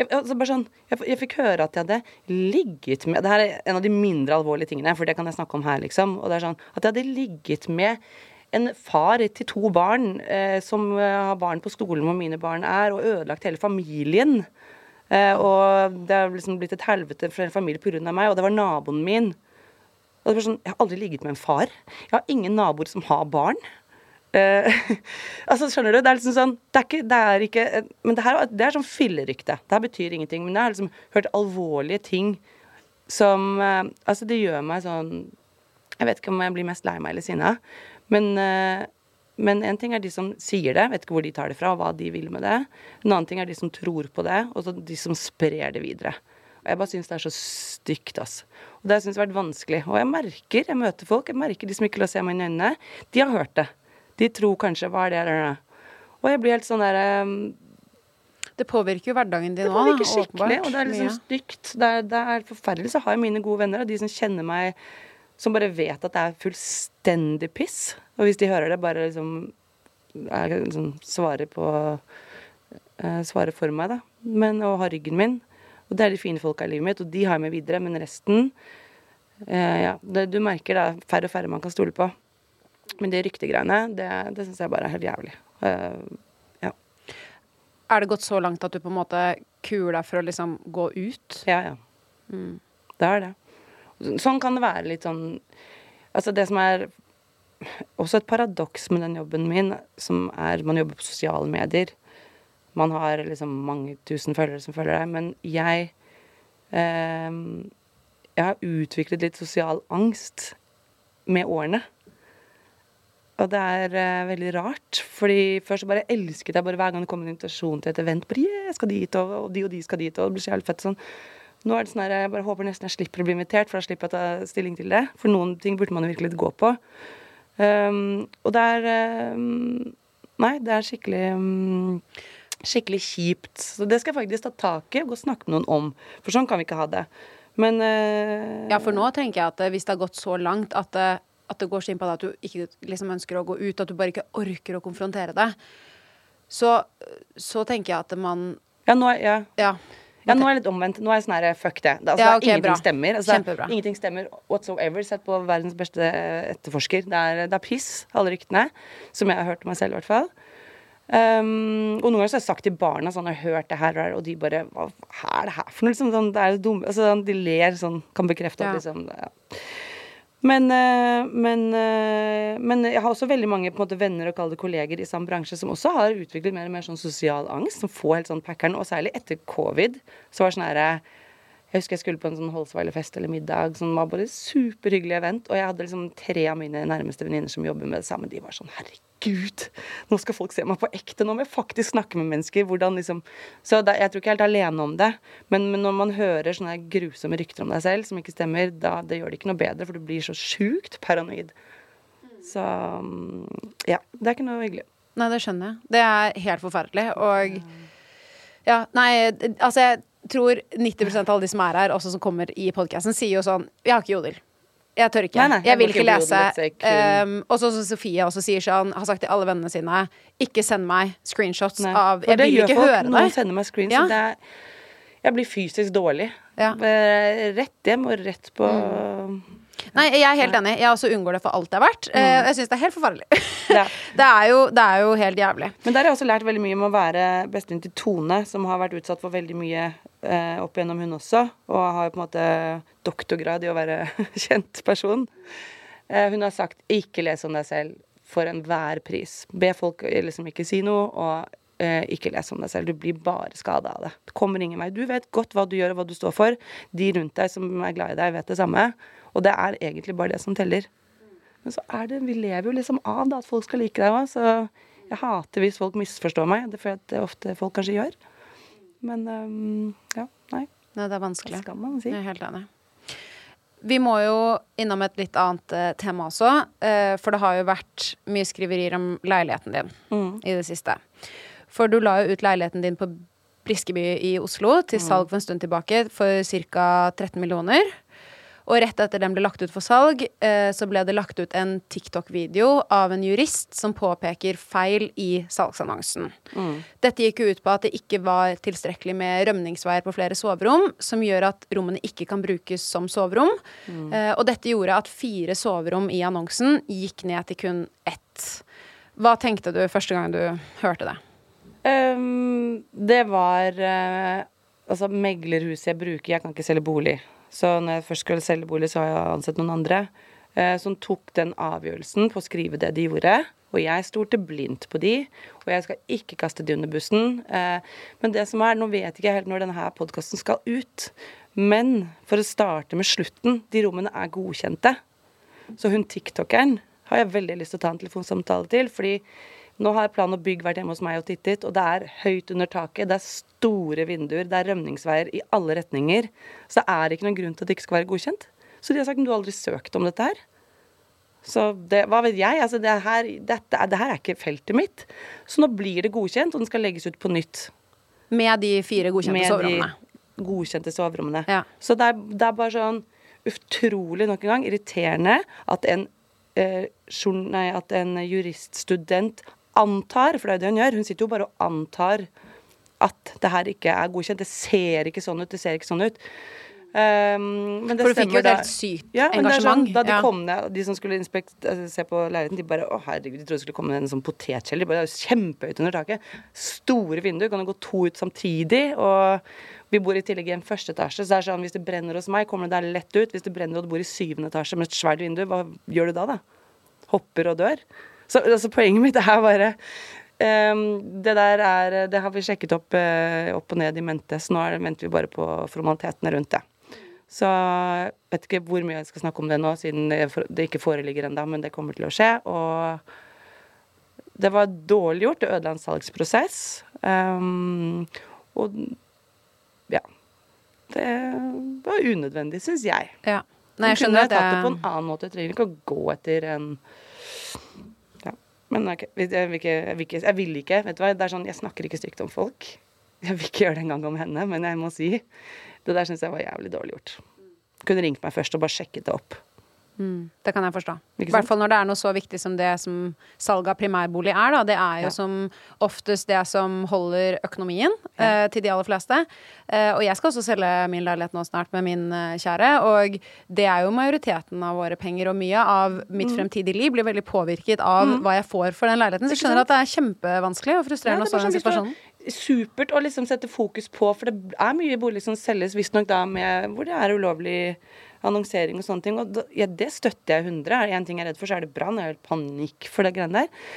jeg, altså bare sånn, jeg, jeg fikk høre at jeg hadde ligget med Det her er en av de mindre alvorlige tingene, for det kan jeg snakke om her, liksom. Og det er sånn at jeg hadde ligget med en far til to barn eh, som eh, har barn på skolen hvor mine barn er, og ødelagt hele familien. Eh, og det har liksom blitt et helvete for hele familien pga. meg, og det var naboen min. Og det var sånn, Jeg har aldri ligget med en far. Jeg har ingen naboer som har barn. Eh, altså, skjønner du? Det er liksom sånn Det er ikke, det er ikke Men det her det er sånn fillerykte. Det her betyr ingenting. Men jeg har liksom hørt alvorlige ting som uh, Altså, det gjør meg sånn Jeg vet ikke om jeg blir mest lei meg eller sinna, men uh, men en ting er de som sier det, vet ikke hvor de tar det fra, og hva de vil med det. En annen ting er de som tror på det, og de som sprer det videre. Og jeg bare syns det er så stygt, ass. Og det har jeg syntes vært vanskelig. Og jeg merker, jeg møter folk, jeg merker de som ikke lar se meg inn i øynene, de har hørt det. De tror kanskje hva er det eller det. Og jeg blir helt sånn derre Det påvirker jo hverdagen din Det òg, påvirker skikkelig, og det er liksom stygt. Det er, det er forferdelig. Så har jeg mine gode venner, og de som kjenner meg, som bare vet at det er fullstendig piss. Og hvis de hører det, bare liksom, er, liksom svarer på eh, Svarer for meg, da. Men, og har ryggen min. Og det er de fine folka i livet mitt, og de har jeg med videre. Men resten eh, Ja, det, du merker det er færre og færre man kan stole på. Men de ryktegreiene, det, det syns jeg bare er helt jævlig. Uh, ja. Er det gått så langt at du på en måte kuer deg for å liksom gå ut? Ja, ja. Det er det. Sånn kan det være litt sånn Altså, det som er også et paradoks med den jobben min, som er Man jobber på sosiale medier. Man har liksom mange tusen følgere som følger deg, men jeg eh, Jeg har utviklet litt sosial angst med årene. Og det er uh, veldig rart. Fordi først bare elsket jeg bare hver gang det kom en invitasjon til et event. Bare, yeah, jeg skal dit, og, og de og de skal dit, og det blir så jævlig fett sånn. Nå er det sånn her, jeg bare håper nesten jeg slipper å bli invitert, for da slipper jeg å ta stilling til det. For noen ting burde man jo virkelig gå på. Um, og det er um, Nei, det er skikkelig um, Skikkelig kjipt. Så det skal jeg faktisk ta tak i og gå og snakke med noen om. For sånn kan vi ikke ha det. Men uh, Ja, for nå tenker jeg at eh, hvis det har gått så langt at det, at det går så inn på deg at du ikke liksom ønsker å gå ut, at du bare ikke orker å konfrontere det, så, så tenker jeg at man Ja, nå, er- ja. Ja. Ja, nå er jeg litt omvendt. Nå er jeg sånn her, fuck det. det altså, Ja, er ingenting bra. stemmer. Altså, Kjempebra. Ingenting stemmer whatsoever. Sett på verdens beste eh, etterforsker. Det er, det er piss, alle ryktene. Som jeg har hørt om meg selv, i hvert fall. Um, og noen ganger så har jeg sagt til barna sånn, jeg har hørt det her, og de bare Hva er det her for noe? Liksom, sånn, det er dumme, altså, sånn, de ler sånn, kan bekrefte Ja. at liksom ja. Men, eh, men, eh, men jeg har også veldig mange måte, venner og kalde kolleger i samme bransje som også har utviklet mer og mer sånn sosial angst, som får helt sånn packeren. Og særlig etter covid, så var det sånn herre Jeg husker jeg skulle på en sånn Holsweiler-fest eller middag som var bare superhyggelig event, og jeg hadde liksom tre av mine nærmeste venninner som jobber med det samme. De var sånn Herregud, nå skal folk se meg på ekte. Nå må jeg faktisk snakke med mennesker. Hvordan liksom Så da, jeg tror ikke jeg er helt alene om det. Men, men når man hører sånne grusomme rykter om deg selv som ikke stemmer, da det gjør det ikke noe bedre, for du blir så sjukt paranoid. Så ja. Det er ikke noe hyggelig. Nei, det skjønner jeg. Det er helt forferdelig. Og ja, nei, altså jeg tror 90% av alle de som er her, også som kommer i podkasten, sier jo sånn Jeg har ikke Jodel. Jeg tør ikke. Nei, nei, jeg vil ikke lese. Um, og sånn som Sofie også sier sånn, har sagt til alle vennene sine Ikke send meg screenshots Nei. av Jeg vil ikke høre Noen det. sender meg screens, Ja. det er Jeg blir fysisk dårlig. Ja. Eh, Rett hjem og rett på Nei, jeg er helt enig. Jeg også unngår det for alt det er verdt. Mm. Jeg syns det er helt forferdelig. Ja. det, er jo, det er jo helt jævlig. Men der har jeg også lært veldig mye om å være bestevenn til Tone, som har vært utsatt for veldig mye eh, opp igjennom hun også, og har på en måte doktorgrad i å være kjent person. Eh, hun har sagt 'ikke les om deg selv for enhver pris'. Be folk liksom ikke si noe, og eh, ikke les om deg selv. Du blir bare skada av det. Det kommer ingen vei. Du vet godt hva du gjør og hva du står for. De rundt deg som er glad i deg, vet det samme. Og det er egentlig bare det som teller. Men så er det Vi lever jo liksom av da, at folk skal like deg òg, så jeg hater hvis folk misforstår meg. Det føler jeg at det ofte folk kanskje gjør. Men um, ja, nei. Nei, det er vanskelig. Det skal man si? Jeg er helt enig. Vi må jo innom et litt annet eh, tema også. eh, for det har jo vært mye skriverier om leiligheten din Mm. i det siste. For du la jo ut leiligheten din på Briskeby i Oslo til salg for en stund tilbake for ca. 13 millioner. Og rett etter den ble lagt ut for salg, eh, så ble det lagt ut en TikTok-video av en jurist som påpeker feil i salgsannonsen. Dette gikk ut på at det ikke var tilstrekkelig med rømningsveier på flere soverom, som gjør at rommene ikke kan brukes som soverom. Mm. og dette gjorde at fire soverom i annonsen gikk ned til kun ett. Hva tenkte du første gang du hørte det? Um, det var uh, Altså, meglerhuset jeg bruker Jeg kan ikke selge bolig. Så når jeg først skulle selge bolig, så har jeg ansett noen andre eh, som tok den avgjørelsen på å skrive det de gjorde. Og jeg stolte blindt på de, og jeg skal ikke kaste de under bussen. Eh, men det som er, nå vet jeg ikke helt når denne podkasten skal ut. Men for å starte med slutten, de rommene er godkjente. Så hun tiktokeren har jeg veldig lyst til å ta en telefonsamtale til. fordi nå har Plan og bygg vært hjemme hos meg og tittet, og det er høyt under taket. Det er store vinduer, det er rømningsveier i alle retninger. Så det er ikke noen grunn til at det ikke skal være godkjent. Så de har sagt at du har aldri søkt om dette her. Så det, hva vet jeg? Altså det, her, dette, det her er ikke feltet mitt. Så nå blir det godkjent, og den skal legges ut på nytt. Med de fire godkjente Med de godkjente soverommene. Ja. Så det er, det er bare sånn utrolig nok en gang irriterende at en, eh, journ- nei, at en juriststudent antar, for det er jo det hun gjør, hun sitter jo bare og antar at det her ikke er godkjent. Det ser ikke sånn ut, det ser ikke sånn ut. Um, men det For du fikk jo et helt sykt ja, engasjement. sånn, da de Ja. kom ned, de som skulle inspekt, altså, se på leiligheten, de bare Å, herregud, de trodde det skulle komme ned en sånn potetkjeller. De bare, Det er kjempehøyt under taket. Store vinduer. Kan det gå to ut samtidig? Og vi bor i tillegg i en første etasje, så det er sånn hvis det brenner hos meg, kommer det der lett ut. Hvis det brenner og du bor i syvende etasje med et svært vindu, hva gjør du da, da? Hopper og dør? Så altså, poenget mitt er bare Um, det der er Det har vi sjekket opp, eh, opp og ned i mente, så nå det, venter vi bare på formalitetene rundt det. Så jeg vet ikke hvor mye jeg skal snakke om det nå, siden det, ikke foreligger ennå, men det kommer til å skje. Og det var dårlig gjort. Det ødela en salgsprosess. Um, og ja. Det var unødvendig, syns jeg. Ja. Nei, jeg skjønner kunne at tatt det på en annen måte. Jeg trenger ikke å gå etter en. Men okay, jeg vil ikke, jeg vil ikke, jeg vil ikke vet du hva, det er sånn, Jeg snakker ikke stygt om folk. Jeg vil ikke gjøre det engang om henne, men jeg må si det der syns jeg var jævlig dårlig gjort. kunne ringt meg først og bare sjekket det opp. Det kan jeg forstå. I hvert fall når det er noe så viktig som det som salg av primærbolig er. Da. Det er jo Ja. som oftest det som holder økonomien eh, til de aller fleste. Eh, og jeg skal også selge min leilighet nå snart med min eh, kjære. Og det er jo majoriteten av våre penger, og mye av Mm. mitt fremtidige liv blir veldig påvirket av hva jeg får for den leiligheten. Så jeg skjønner at det er kjempevanskelig og frustrerende å Ja, stå i den sånn, situasjonen. Supert å liksom sette fokus på, for det er mye boliger som selges visstnok da med hvor det er ulovlig annonsering og sånne ting. Og da, ja, det støtter jeg 100. Er det én ting jeg er redd for, så er det brann. Jeg har helt panikk for det greiene der.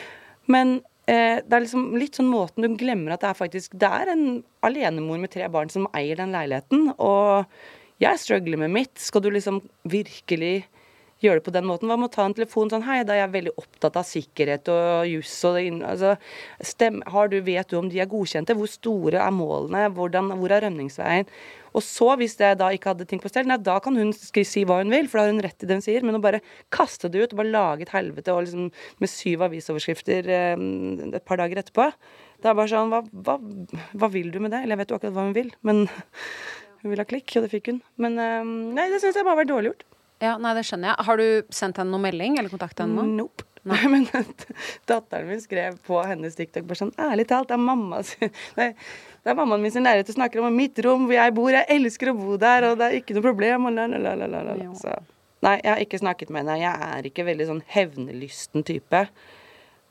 Men eh, det er liksom litt sånn måten du glemmer at det er faktisk Det er en alenemor med tre barn som eier den leiligheten, og jeg struggler med mitt. Skal du liksom virkelig gjøre det på den måten. Hva med å ta en telefon sånn Hei, da er jeg veldig opptatt av sikkerhet og juss og det altså, stem, har du, Vet du om de er godkjente? Hvor store er målene? Hvordan, hvor er rømningsveien? Og så, hvis jeg da ikke hadde ting på stell, nei, da kan hun si hva hun vil, for da har hun rett i det hun sier. Men å bare kaste det ut og bare lage et helvete og liksom, med syv avisoverskrifter eh, et par dager etterpå Det er bare sånn hva, hva, hva vil du med det? Eller jeg vet jo akkurat hva hun vil, men hun vil ha klikk, og det fikk hun. Men eh, nei, det syns jeg bare var dårlig gjort. Ja, nei, det skjønner jeg. Har du sendt henne noen melding eller kontakta henne nå? Nope. Men datteren min skrev på hennes TikTok bare sånn Ærlig talt, det er mamma Nei, det er mammaen min sin leilighet du snakker om, og mitt rom hvor jeg bor. Jeg elsker å bo der, og det er ikke noe problem. Og la, la, la, la, la, la. Så, nei, jeg har ikke snakket med henne. Jeg er ikke veldig sånn hevnelysten type.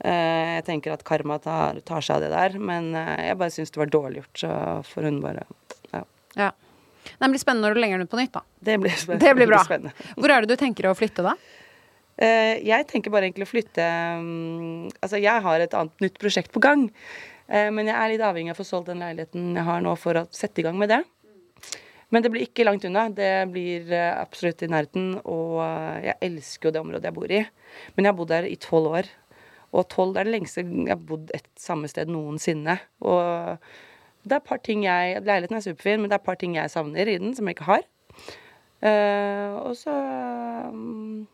Eh, jeg tenker at karma tar, tar seg av det der, men eh, jeg bare syns det var dårlig gjort, så får hun bare Ja. Ja. Nei, Det blir spennende når du legger den ut på nytt, da. Det blir. Det blir bra. spennende. Hvor er det du tenker å flytte, da? Eh, jeg tenker bare egentlig å flytte mm, Altså, jeg har et annet nytt prosjekt på gang. Eh, men jeg er litt avhengig av å få solgt den leiligheten jeg har nå, for å sette i gang med det. Men det blir ikke langt unna. Det blir eh, absolutt i nærheten. Og jeg elsker jo det området jeg bor i. Men jeg har bodd der i tolv år. Og tolv er det lengste jeg har bodd et samme sted noensinne. Og det er et par ting jeg Leiligheten er superfin, men det er et par ting jeg savner i den, som jeg ikke har. Og så mm,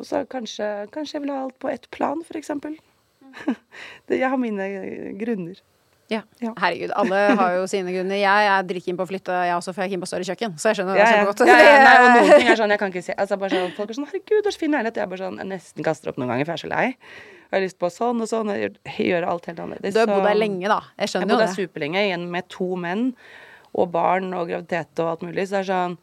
og så kanskje, kanskje jeg vil ha alt på ett plan, f.eks. Det- Jeg har mine grunner. Ja. Ja. Herregud, alle har jo sine grunner. Jeg er dritkeen på å flytte, jeg også, for jeg er keen på større kjøkken. Så jeg skjønner det Ja, ja. kjempegodt. Ja, ja, nei, og noen ting er sånn jeg kan ikke se altså bare sånn, Folk er sånn 'Herregud, så fin leilighet.' Jeg bare sånn, jeg nesten kaster opp noen ganger, for jeg er så lei. Jeg har lyst på sånn og sånn. Jeg gjør, alt helt annerledes. Du har bodd her lenge, da. Jeg skjønner Jeg det. Jeg har der her superlenge, igjen med to menn og barn og graviditet og alt mulig. Så det er sånn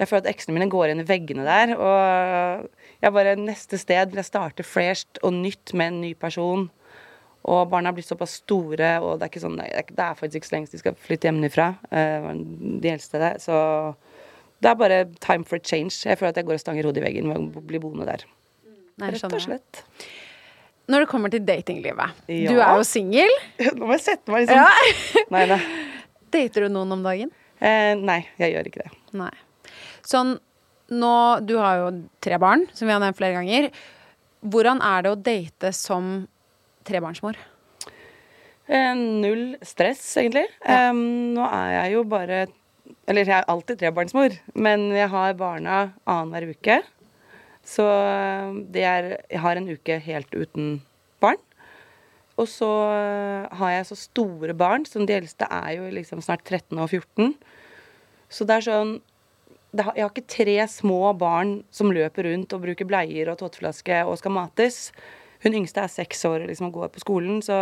Jeg føler at eksene mine går inn i veggene der. Og jeg bare Neste sted vil jeg starte fresht og nytt med en ny person. Og barna har blitt såpass store, og det er ikke sånn Det er, er faktisk ikke så lenge de skal flytte hjemmefra. eh, De eldste der. Så det er bare time for a change. Jeg føler at jeg går og stanger hodet i veggen ved å bli boende der. Nei, Rett og slett. Når det kommer til datinglivet. Ja. Du er jo singel. Nå må jeg sette meg liksom Nei da. Dater du noen om dagen? Eh, nei, jeg gjør ikke det. Nei. Sånn nå Du har jo tre barn, som vi har nevnt flere ganger. Hvordan er det å date som trebarnsmor? Eh, null stress, egentlig. Em, nå er jeg jo bare Eller jeg er alltid trebarnsmor, men jeg har barna annenhver uke. Så eh, det er Jeg har en uke helt uten barn. Og så eh, har jeg så store barn, som de eldste er jo liksom snart 13 og 14. Så det er sånn har, Jeg har ikke tre små barn som løper rundt og bruker bleier og tåteflaske og skal mates. Hun yngste er seks år og liksom går på skolen, så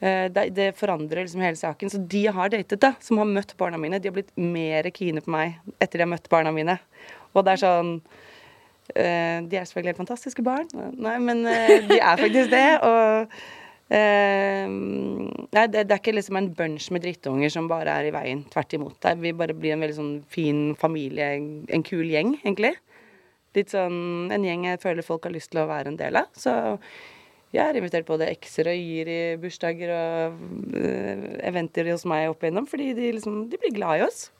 eh, det, det forandrer liksom hele saken. Så de jeg har datet, da, som har møtt barna mine, de har blitt mer kine på meg etter de har møtt barna mine. Og det er sånn eh, De er selvfølgelig helt fantastiske barn. Nei, men eh, de er faktisk det. Og eh, Nei, det, det er ikke liksom en bunch med drittunger som bare er i veien. Tvert imot. Det er, vi bare blir en veldig sånn fin familie, en kul gjeng, egentlig. Litt sånn en gjeng jeg føler folk har lyst til å være en del av. Så jeg har invitert både ekser og y-er i bursdager og eh, eventer hos meg opp igjennom, fordi de liksom de blir glad i oss.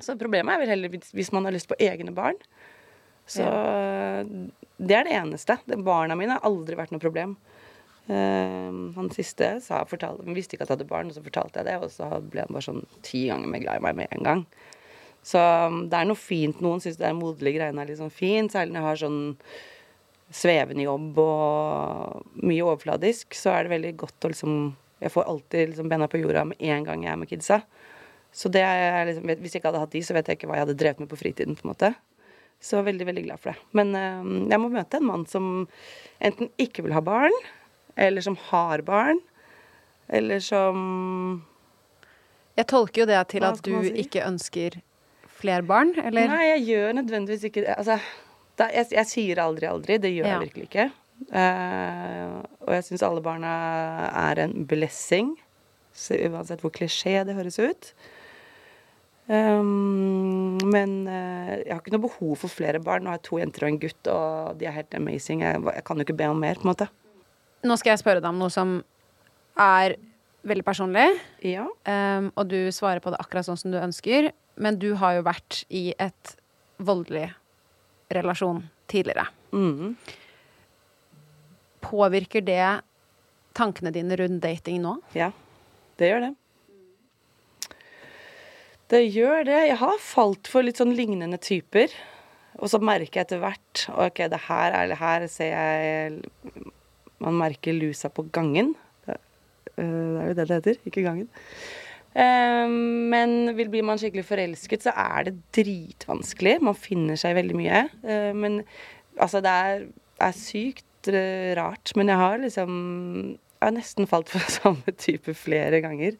Så problemet er vel heller hvis- hvis man har lyst på egne barn. Så det er det eneste. Barna mine har aldri vært noe problem. Eh, han siste sa, fortalte, han visste ikke at jeg hadde barn, og så fortalte jeg det, og så ble han bare sånn ti ganger mer glad i meg med en gang. Så um, det er noe fint. Noen syns det er moderlige greiene er litt sånn fint, særlig når jeg har sånn svevende jobb og mye overfladisk, så er det veldig godt å liksom Jeg får alltid liksom bena på jorda med en gang jeg er med kidsa. Så det er liksom, Hvis jeg ikke hadde hatt de, så vet jeg ikke hva jeg hadde drevet med på fritiden. på en måte. Så veldig, veldig glad for det. Men eh, jeg må møte en mann som enten ikke vil ha barn, eller som har barn, eller som Jeg tolker jo det til at du si? ikke ønsker flere barn, eller? Nei, jeg gjør nødvendigvis ikke det. Altså, da, jeg, jeg sier aldri aldri. Det gjør Ja. jeg virkelig ikke. Uh, og jeg syns alle barna er en blessing. Så uansett hvor klisjé det høres ut. Um, men uh, jeg har ikke noe behov for flere barn. Nå har jeg to jenter og en gutt, og de er helt amazing. Jeg, jeg kan jo ikke be om mer, på en måte. Nå skal jeg spørre deg om noe som er veldig personlig, Ja. um, og du svarer på det akkurat sånn som du ønsker. Men du har jo vært i et voldelig relasjon tidligere. Mhm. Påvirker det tankene dine rundt dating nå? Ja, det gjør det. Det gjør det. Jeg har falt for litt sånn lignende typer. Og så merker jeg etter hvert OK, det her er det her ser jeg Man merker lusa på gangen. Det, øh, er jo det det heter, ikke gangen. Eh, men blir man skikkelig forelsket, så er det dritvanskelig. Man finner seg veldig mye. Eh, men altså, det er, er sykt eh, rart. Men jeg har liksom Jeg har nesten falt for samme type flere ganger.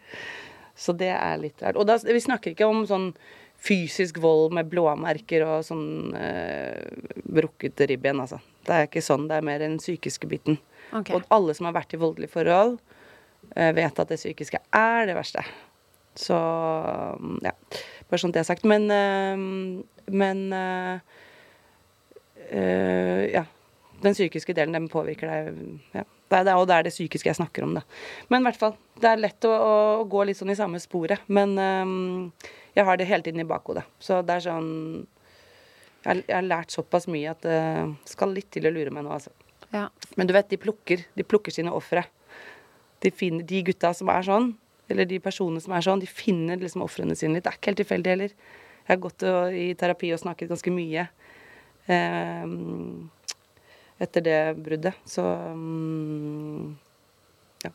Så det er litt rart. Og da, vi snakker ikke om sånn fysisk vold med blåmerker og sånn eh, brukket ribben, altså. Det er ikke sånn. Det er mer den psykiske biten. Ok. Og alle som har vært i voldelige forhold, eh, vet at det psykiske er det verste. Så ja. Bare sånn jeg er sagt. Men eh, Men øh, ja. Den psykiske delen, den påvirker deg. Ja. Det er og det er det psykiske jeg snakker om, da. Men i hvert fall. Det er lett å, å gå litt sånn i samme sporet. Men øh, jeg har det hele tiden i bakhodet. Så det er sånn Jeg jeg har lært såpass mye at det skal litt til å lure meg nå, altså. Ja. Men du vet, de plukker, de plukker sine ofre. De, de gutta som er sånn, eller de personene som er sånn, de finner liksom ofrene sine litt. Det er ikke helt tilfeldig heller. Jeg har gått og, i terapi og snakket ganske mye eh, etter det bruddet. Så ja.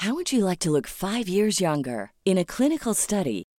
How would you like to look five years younger? In a clinical study,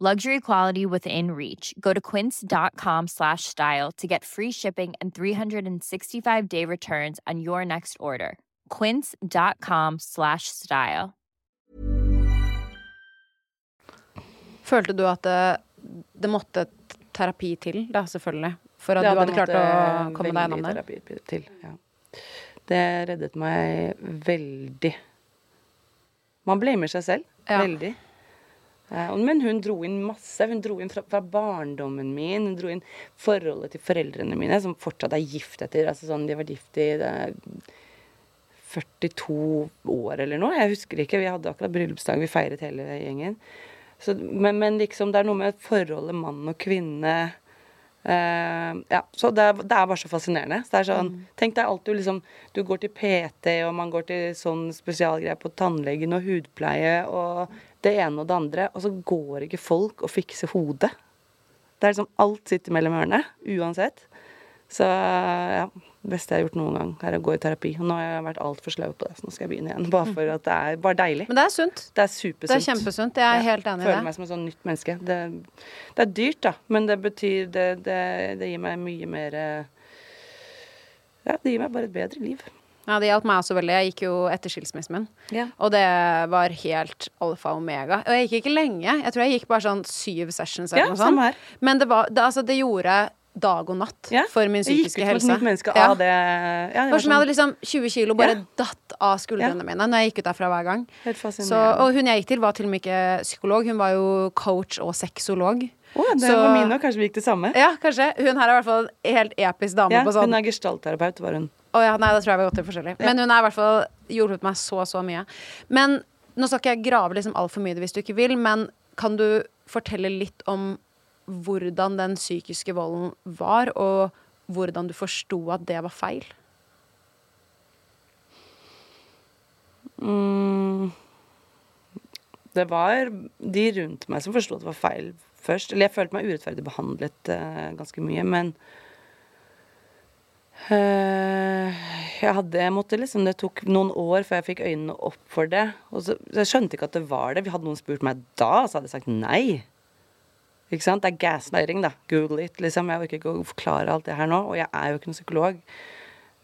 Luxury quality within reach. Go to quince.com slash style to get free shipping and 365 day returns on your next order. Quince.com slash style. Følte du at det, det måtte terapi til, da, selvfølgelig, for at Ja, du hadde klart å komme deg gjennom det? terapi til. Ja. Det reddet meg veldig. Man blamer seg selv. Ja. Veldig. Eh, Men hun dro inn masse. Hun dro inn fra, fra barndommen min. Hun dro inn forholdet til foreldrene mine, som fortsatt er gift etter altså sånn, De har vært gift i 42 år eller noe. Jeg husker ikke. Vi hadde akkurat bryllupsdag. Vi feiret hele gjengen. Så, men, men liksom, det er noe med forholdet mann og kvinne eh, Ja, så det, er- det er bare så fascinerende. Så det er sånn, Tenk deg alt du liksom Du går til PT, og man går til sånn spesialgreier på tannlegen og hudpleie og det ene og det andre, og så går ikke folk og fikser hodet. Det er liksom Alt sitter mellom ørene, uansett. Så ja, det beste jeg har gjort noen gang, er å gå i terapi. Og nå har jeg vært altfor sløv på det, så nå skal jeg begynne igjen. Bare for at det er bare deilig. Men det er sunt. Det er supersunt. Det er kjempesunt. Jeg er helt enig i det. Føler meg som et sånn nytt menneske. Det, det er dyrt, da, men det betyr Det, det, det gir meg mye mer eh, Ja, det gir meg bare et bedre liv. Ja, det hjalp meg også veldig. Jeg gikk jo etter skilsmissen min. Ja. Og det var helt alfa og omega. Og jeg gikk ikke lenge. Jeg tror jeg gikk bare sånn syv sessions eller Ja, noe sånt. Men det, var, det, altså, det gjorde dag og natt for min Jeg gikk psykiske ut som et helse. menneske Ja. av det. Ja, det som jeg hadde sånn, liksom 20 kilo bare Ja. datt av skuldrene mine når jeg gikk ut derfra hver gang. Så, og hun jeg gikk til, var til og med ikke psykolog. Hun var jo coach og sexolog. Oh, det så- var min òg. Kanskje vi gikk det samme? Ja, kanskje. Hun her er i hvert fall en helt episk dame Ja, på sånn hun er gestaltterapeut, var hun. Å ja, nei, da tror jeg vi har gått til forskjellig. Men hun har i hvert fall hjulpet meg så, så mye. Men nå skal ikke jeg grave liksom altfor mye hvis du ikke vil, men kan du fortelle litt om hvordan den psykiske volden var, og hvordan du forsto at det var feil? Mm. Det var de rundt meg som forsto at det var feil først. Eller jeg følte meg urettferdig behandlet uh, ganske mye, men uh, jeg hadde jeg måtte liksom, Det tok noen år før jeg fikk øynene opp for det. Og så, Jeg skjønte ikke at det var det. Hadde noen spurt meg da, så hadde jeg sagt nei. Ikke sant? Det er gaslighting, da. Google it, liksom. Jeg orker ikke å forklare alt det her nå, og jeg er jo ikke noen psykolog.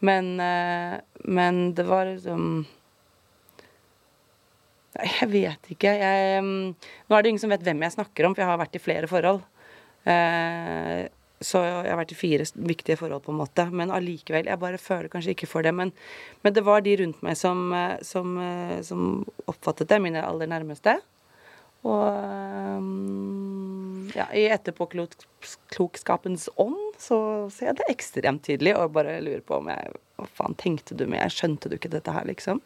Men, eh, men det var liksom Jeg vet ikke. Jeg, mm, nå er det ingen som vet hvem jeg snakker om, for jeg har vært i flere forhold. Eh, så jeg har vært i fire viktige forhold, på en måte. Men allikevel. Jeg bare føler kanskje ikke for det. Men, men det var de rundt meg som, eh, som, som oppfattet det, mine aller nærmeste. Og mm, ja, i etterpåklokskapens ånd så ser jeg det ekstremt tydelig og bare lurer på om jeg Hva faen tenkte du med? Skjønte du ikke dette her, liksom?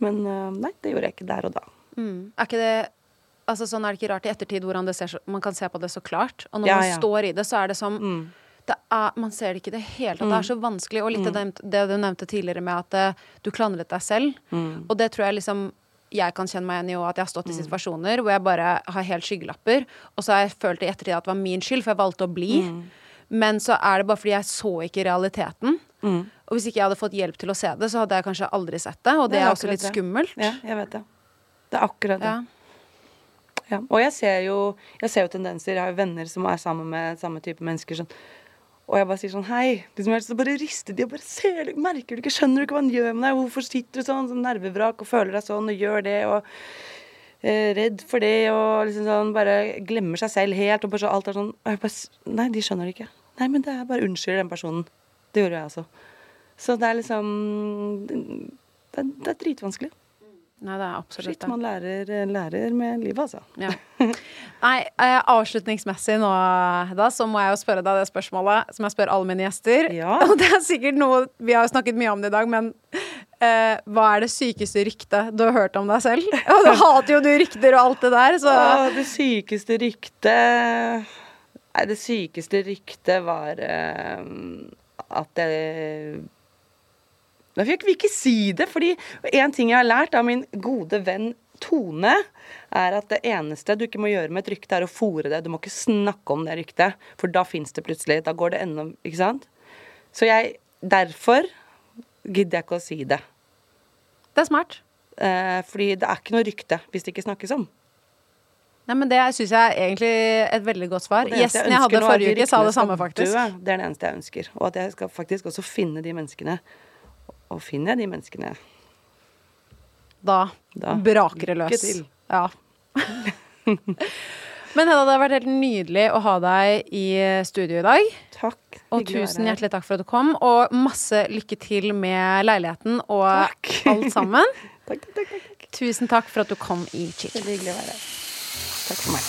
Men øh, nei, det gjorde jeg ikke der og da. Mm. Er ikke det Altså Sånn er det ikke rart i ettertid hvordan ser man kan se på det så klart. Og når Ja, man står i det, så er det som Mm. det er, Man ser det ikke i det hele tatt. Det er så vanskelig. Og litt av det, det du nevnte tidligere med at eh, du klandret deg selv. Mm. Og det tror jeg liksom jeg kan kjenne meg igjen i òg, at jeg har stått i situasjoner hvor jeg bare har helt skyggelapper. Og så har jeg følt i ettertid at det var min skyld, for jeg valgte å bli. Men så er det bare fordi jeg så ikke realiteten. Og hvis ikke jeg hadde fått hjelp til å se det, så hadde jeg kanskje aldri sett det. Og det, Det er er også litt det. skummelt. Ja, jeg vet det. Det er akkurat det. Ja. Ja. Og jeg ser, jo, jeg ser jo tendenser. Jeg har jo venner som er sammen med samme type mennesker. Sånn. Og jeg bare sier sånn Hei. Liksom, så bare rister de og bare ser du, Merker du ikke? Skjønner du ikke hva han gjør med deg? Hvorfor sitter du sånn sånn nervevrak og føler deg sånn og gjør det og eh, Redd for det og liksom sånn bare glemmer seg selv helt og bare så alt er sånn og jeg bare, Nei, de skjønner det ikke. Nei, men det er bare unnskyld den personen. Det gjorde jeg altså. Så det er liksom Det, det er dritvanskelig. Nei, det er absolutt Shit, man lærer, lærer med livet, altså. Ja. Nei, eh, avslutningsmessig nå, da, så må jeg jo spørre deg det spørsmålet som jeg spør alle mine gjester. Ja. Og det er sikkert noe Vi har jo snakket mye om det i dag, men eh, hva er det sykeste ryktet du har hørt om deg selv? Og du hater jo du rykter og alt det der, så Å, det sykeste ryktet Nei, det sykeste ryktet var eh, at jeg Nei, Jeg vil ikke si det, fordi en ting jeg har lært av min gode venn Tone, er at det eneste du ikke må gjøre med et rykte, er å fòre det. Du må ikke snakke om det ryktet, for da fins det plutselig. Da går det enda Ikke sant? Så jeg Derfor gidder jeg ikke å si det. det er smart. Eh, fordi det er ikke noe rykte hvis det ikke snakkes om. Nei, men Det syns jeg er egentlig et veldig godt svar. Gjesten jeg hadde er at forrige uke, sa det samme, faktisk. dø. Det er det eneste jeg ønsker. Og at jeg skal faktisk også finne de menneskene. Og finner de menneskene Da, Da. braker det løs. Ja. Men Hedda, det har vært helt nydelig å ha deg i studio i dag. Takk. Og tusen hjertelig takk for at du kom. Og masse lykke til med leiligheten og Takk. alt sammen. Takk, takk, takk, takk. Tusen takk for at du kom i Chit Veldig hyggelig å være her. Takk for meg.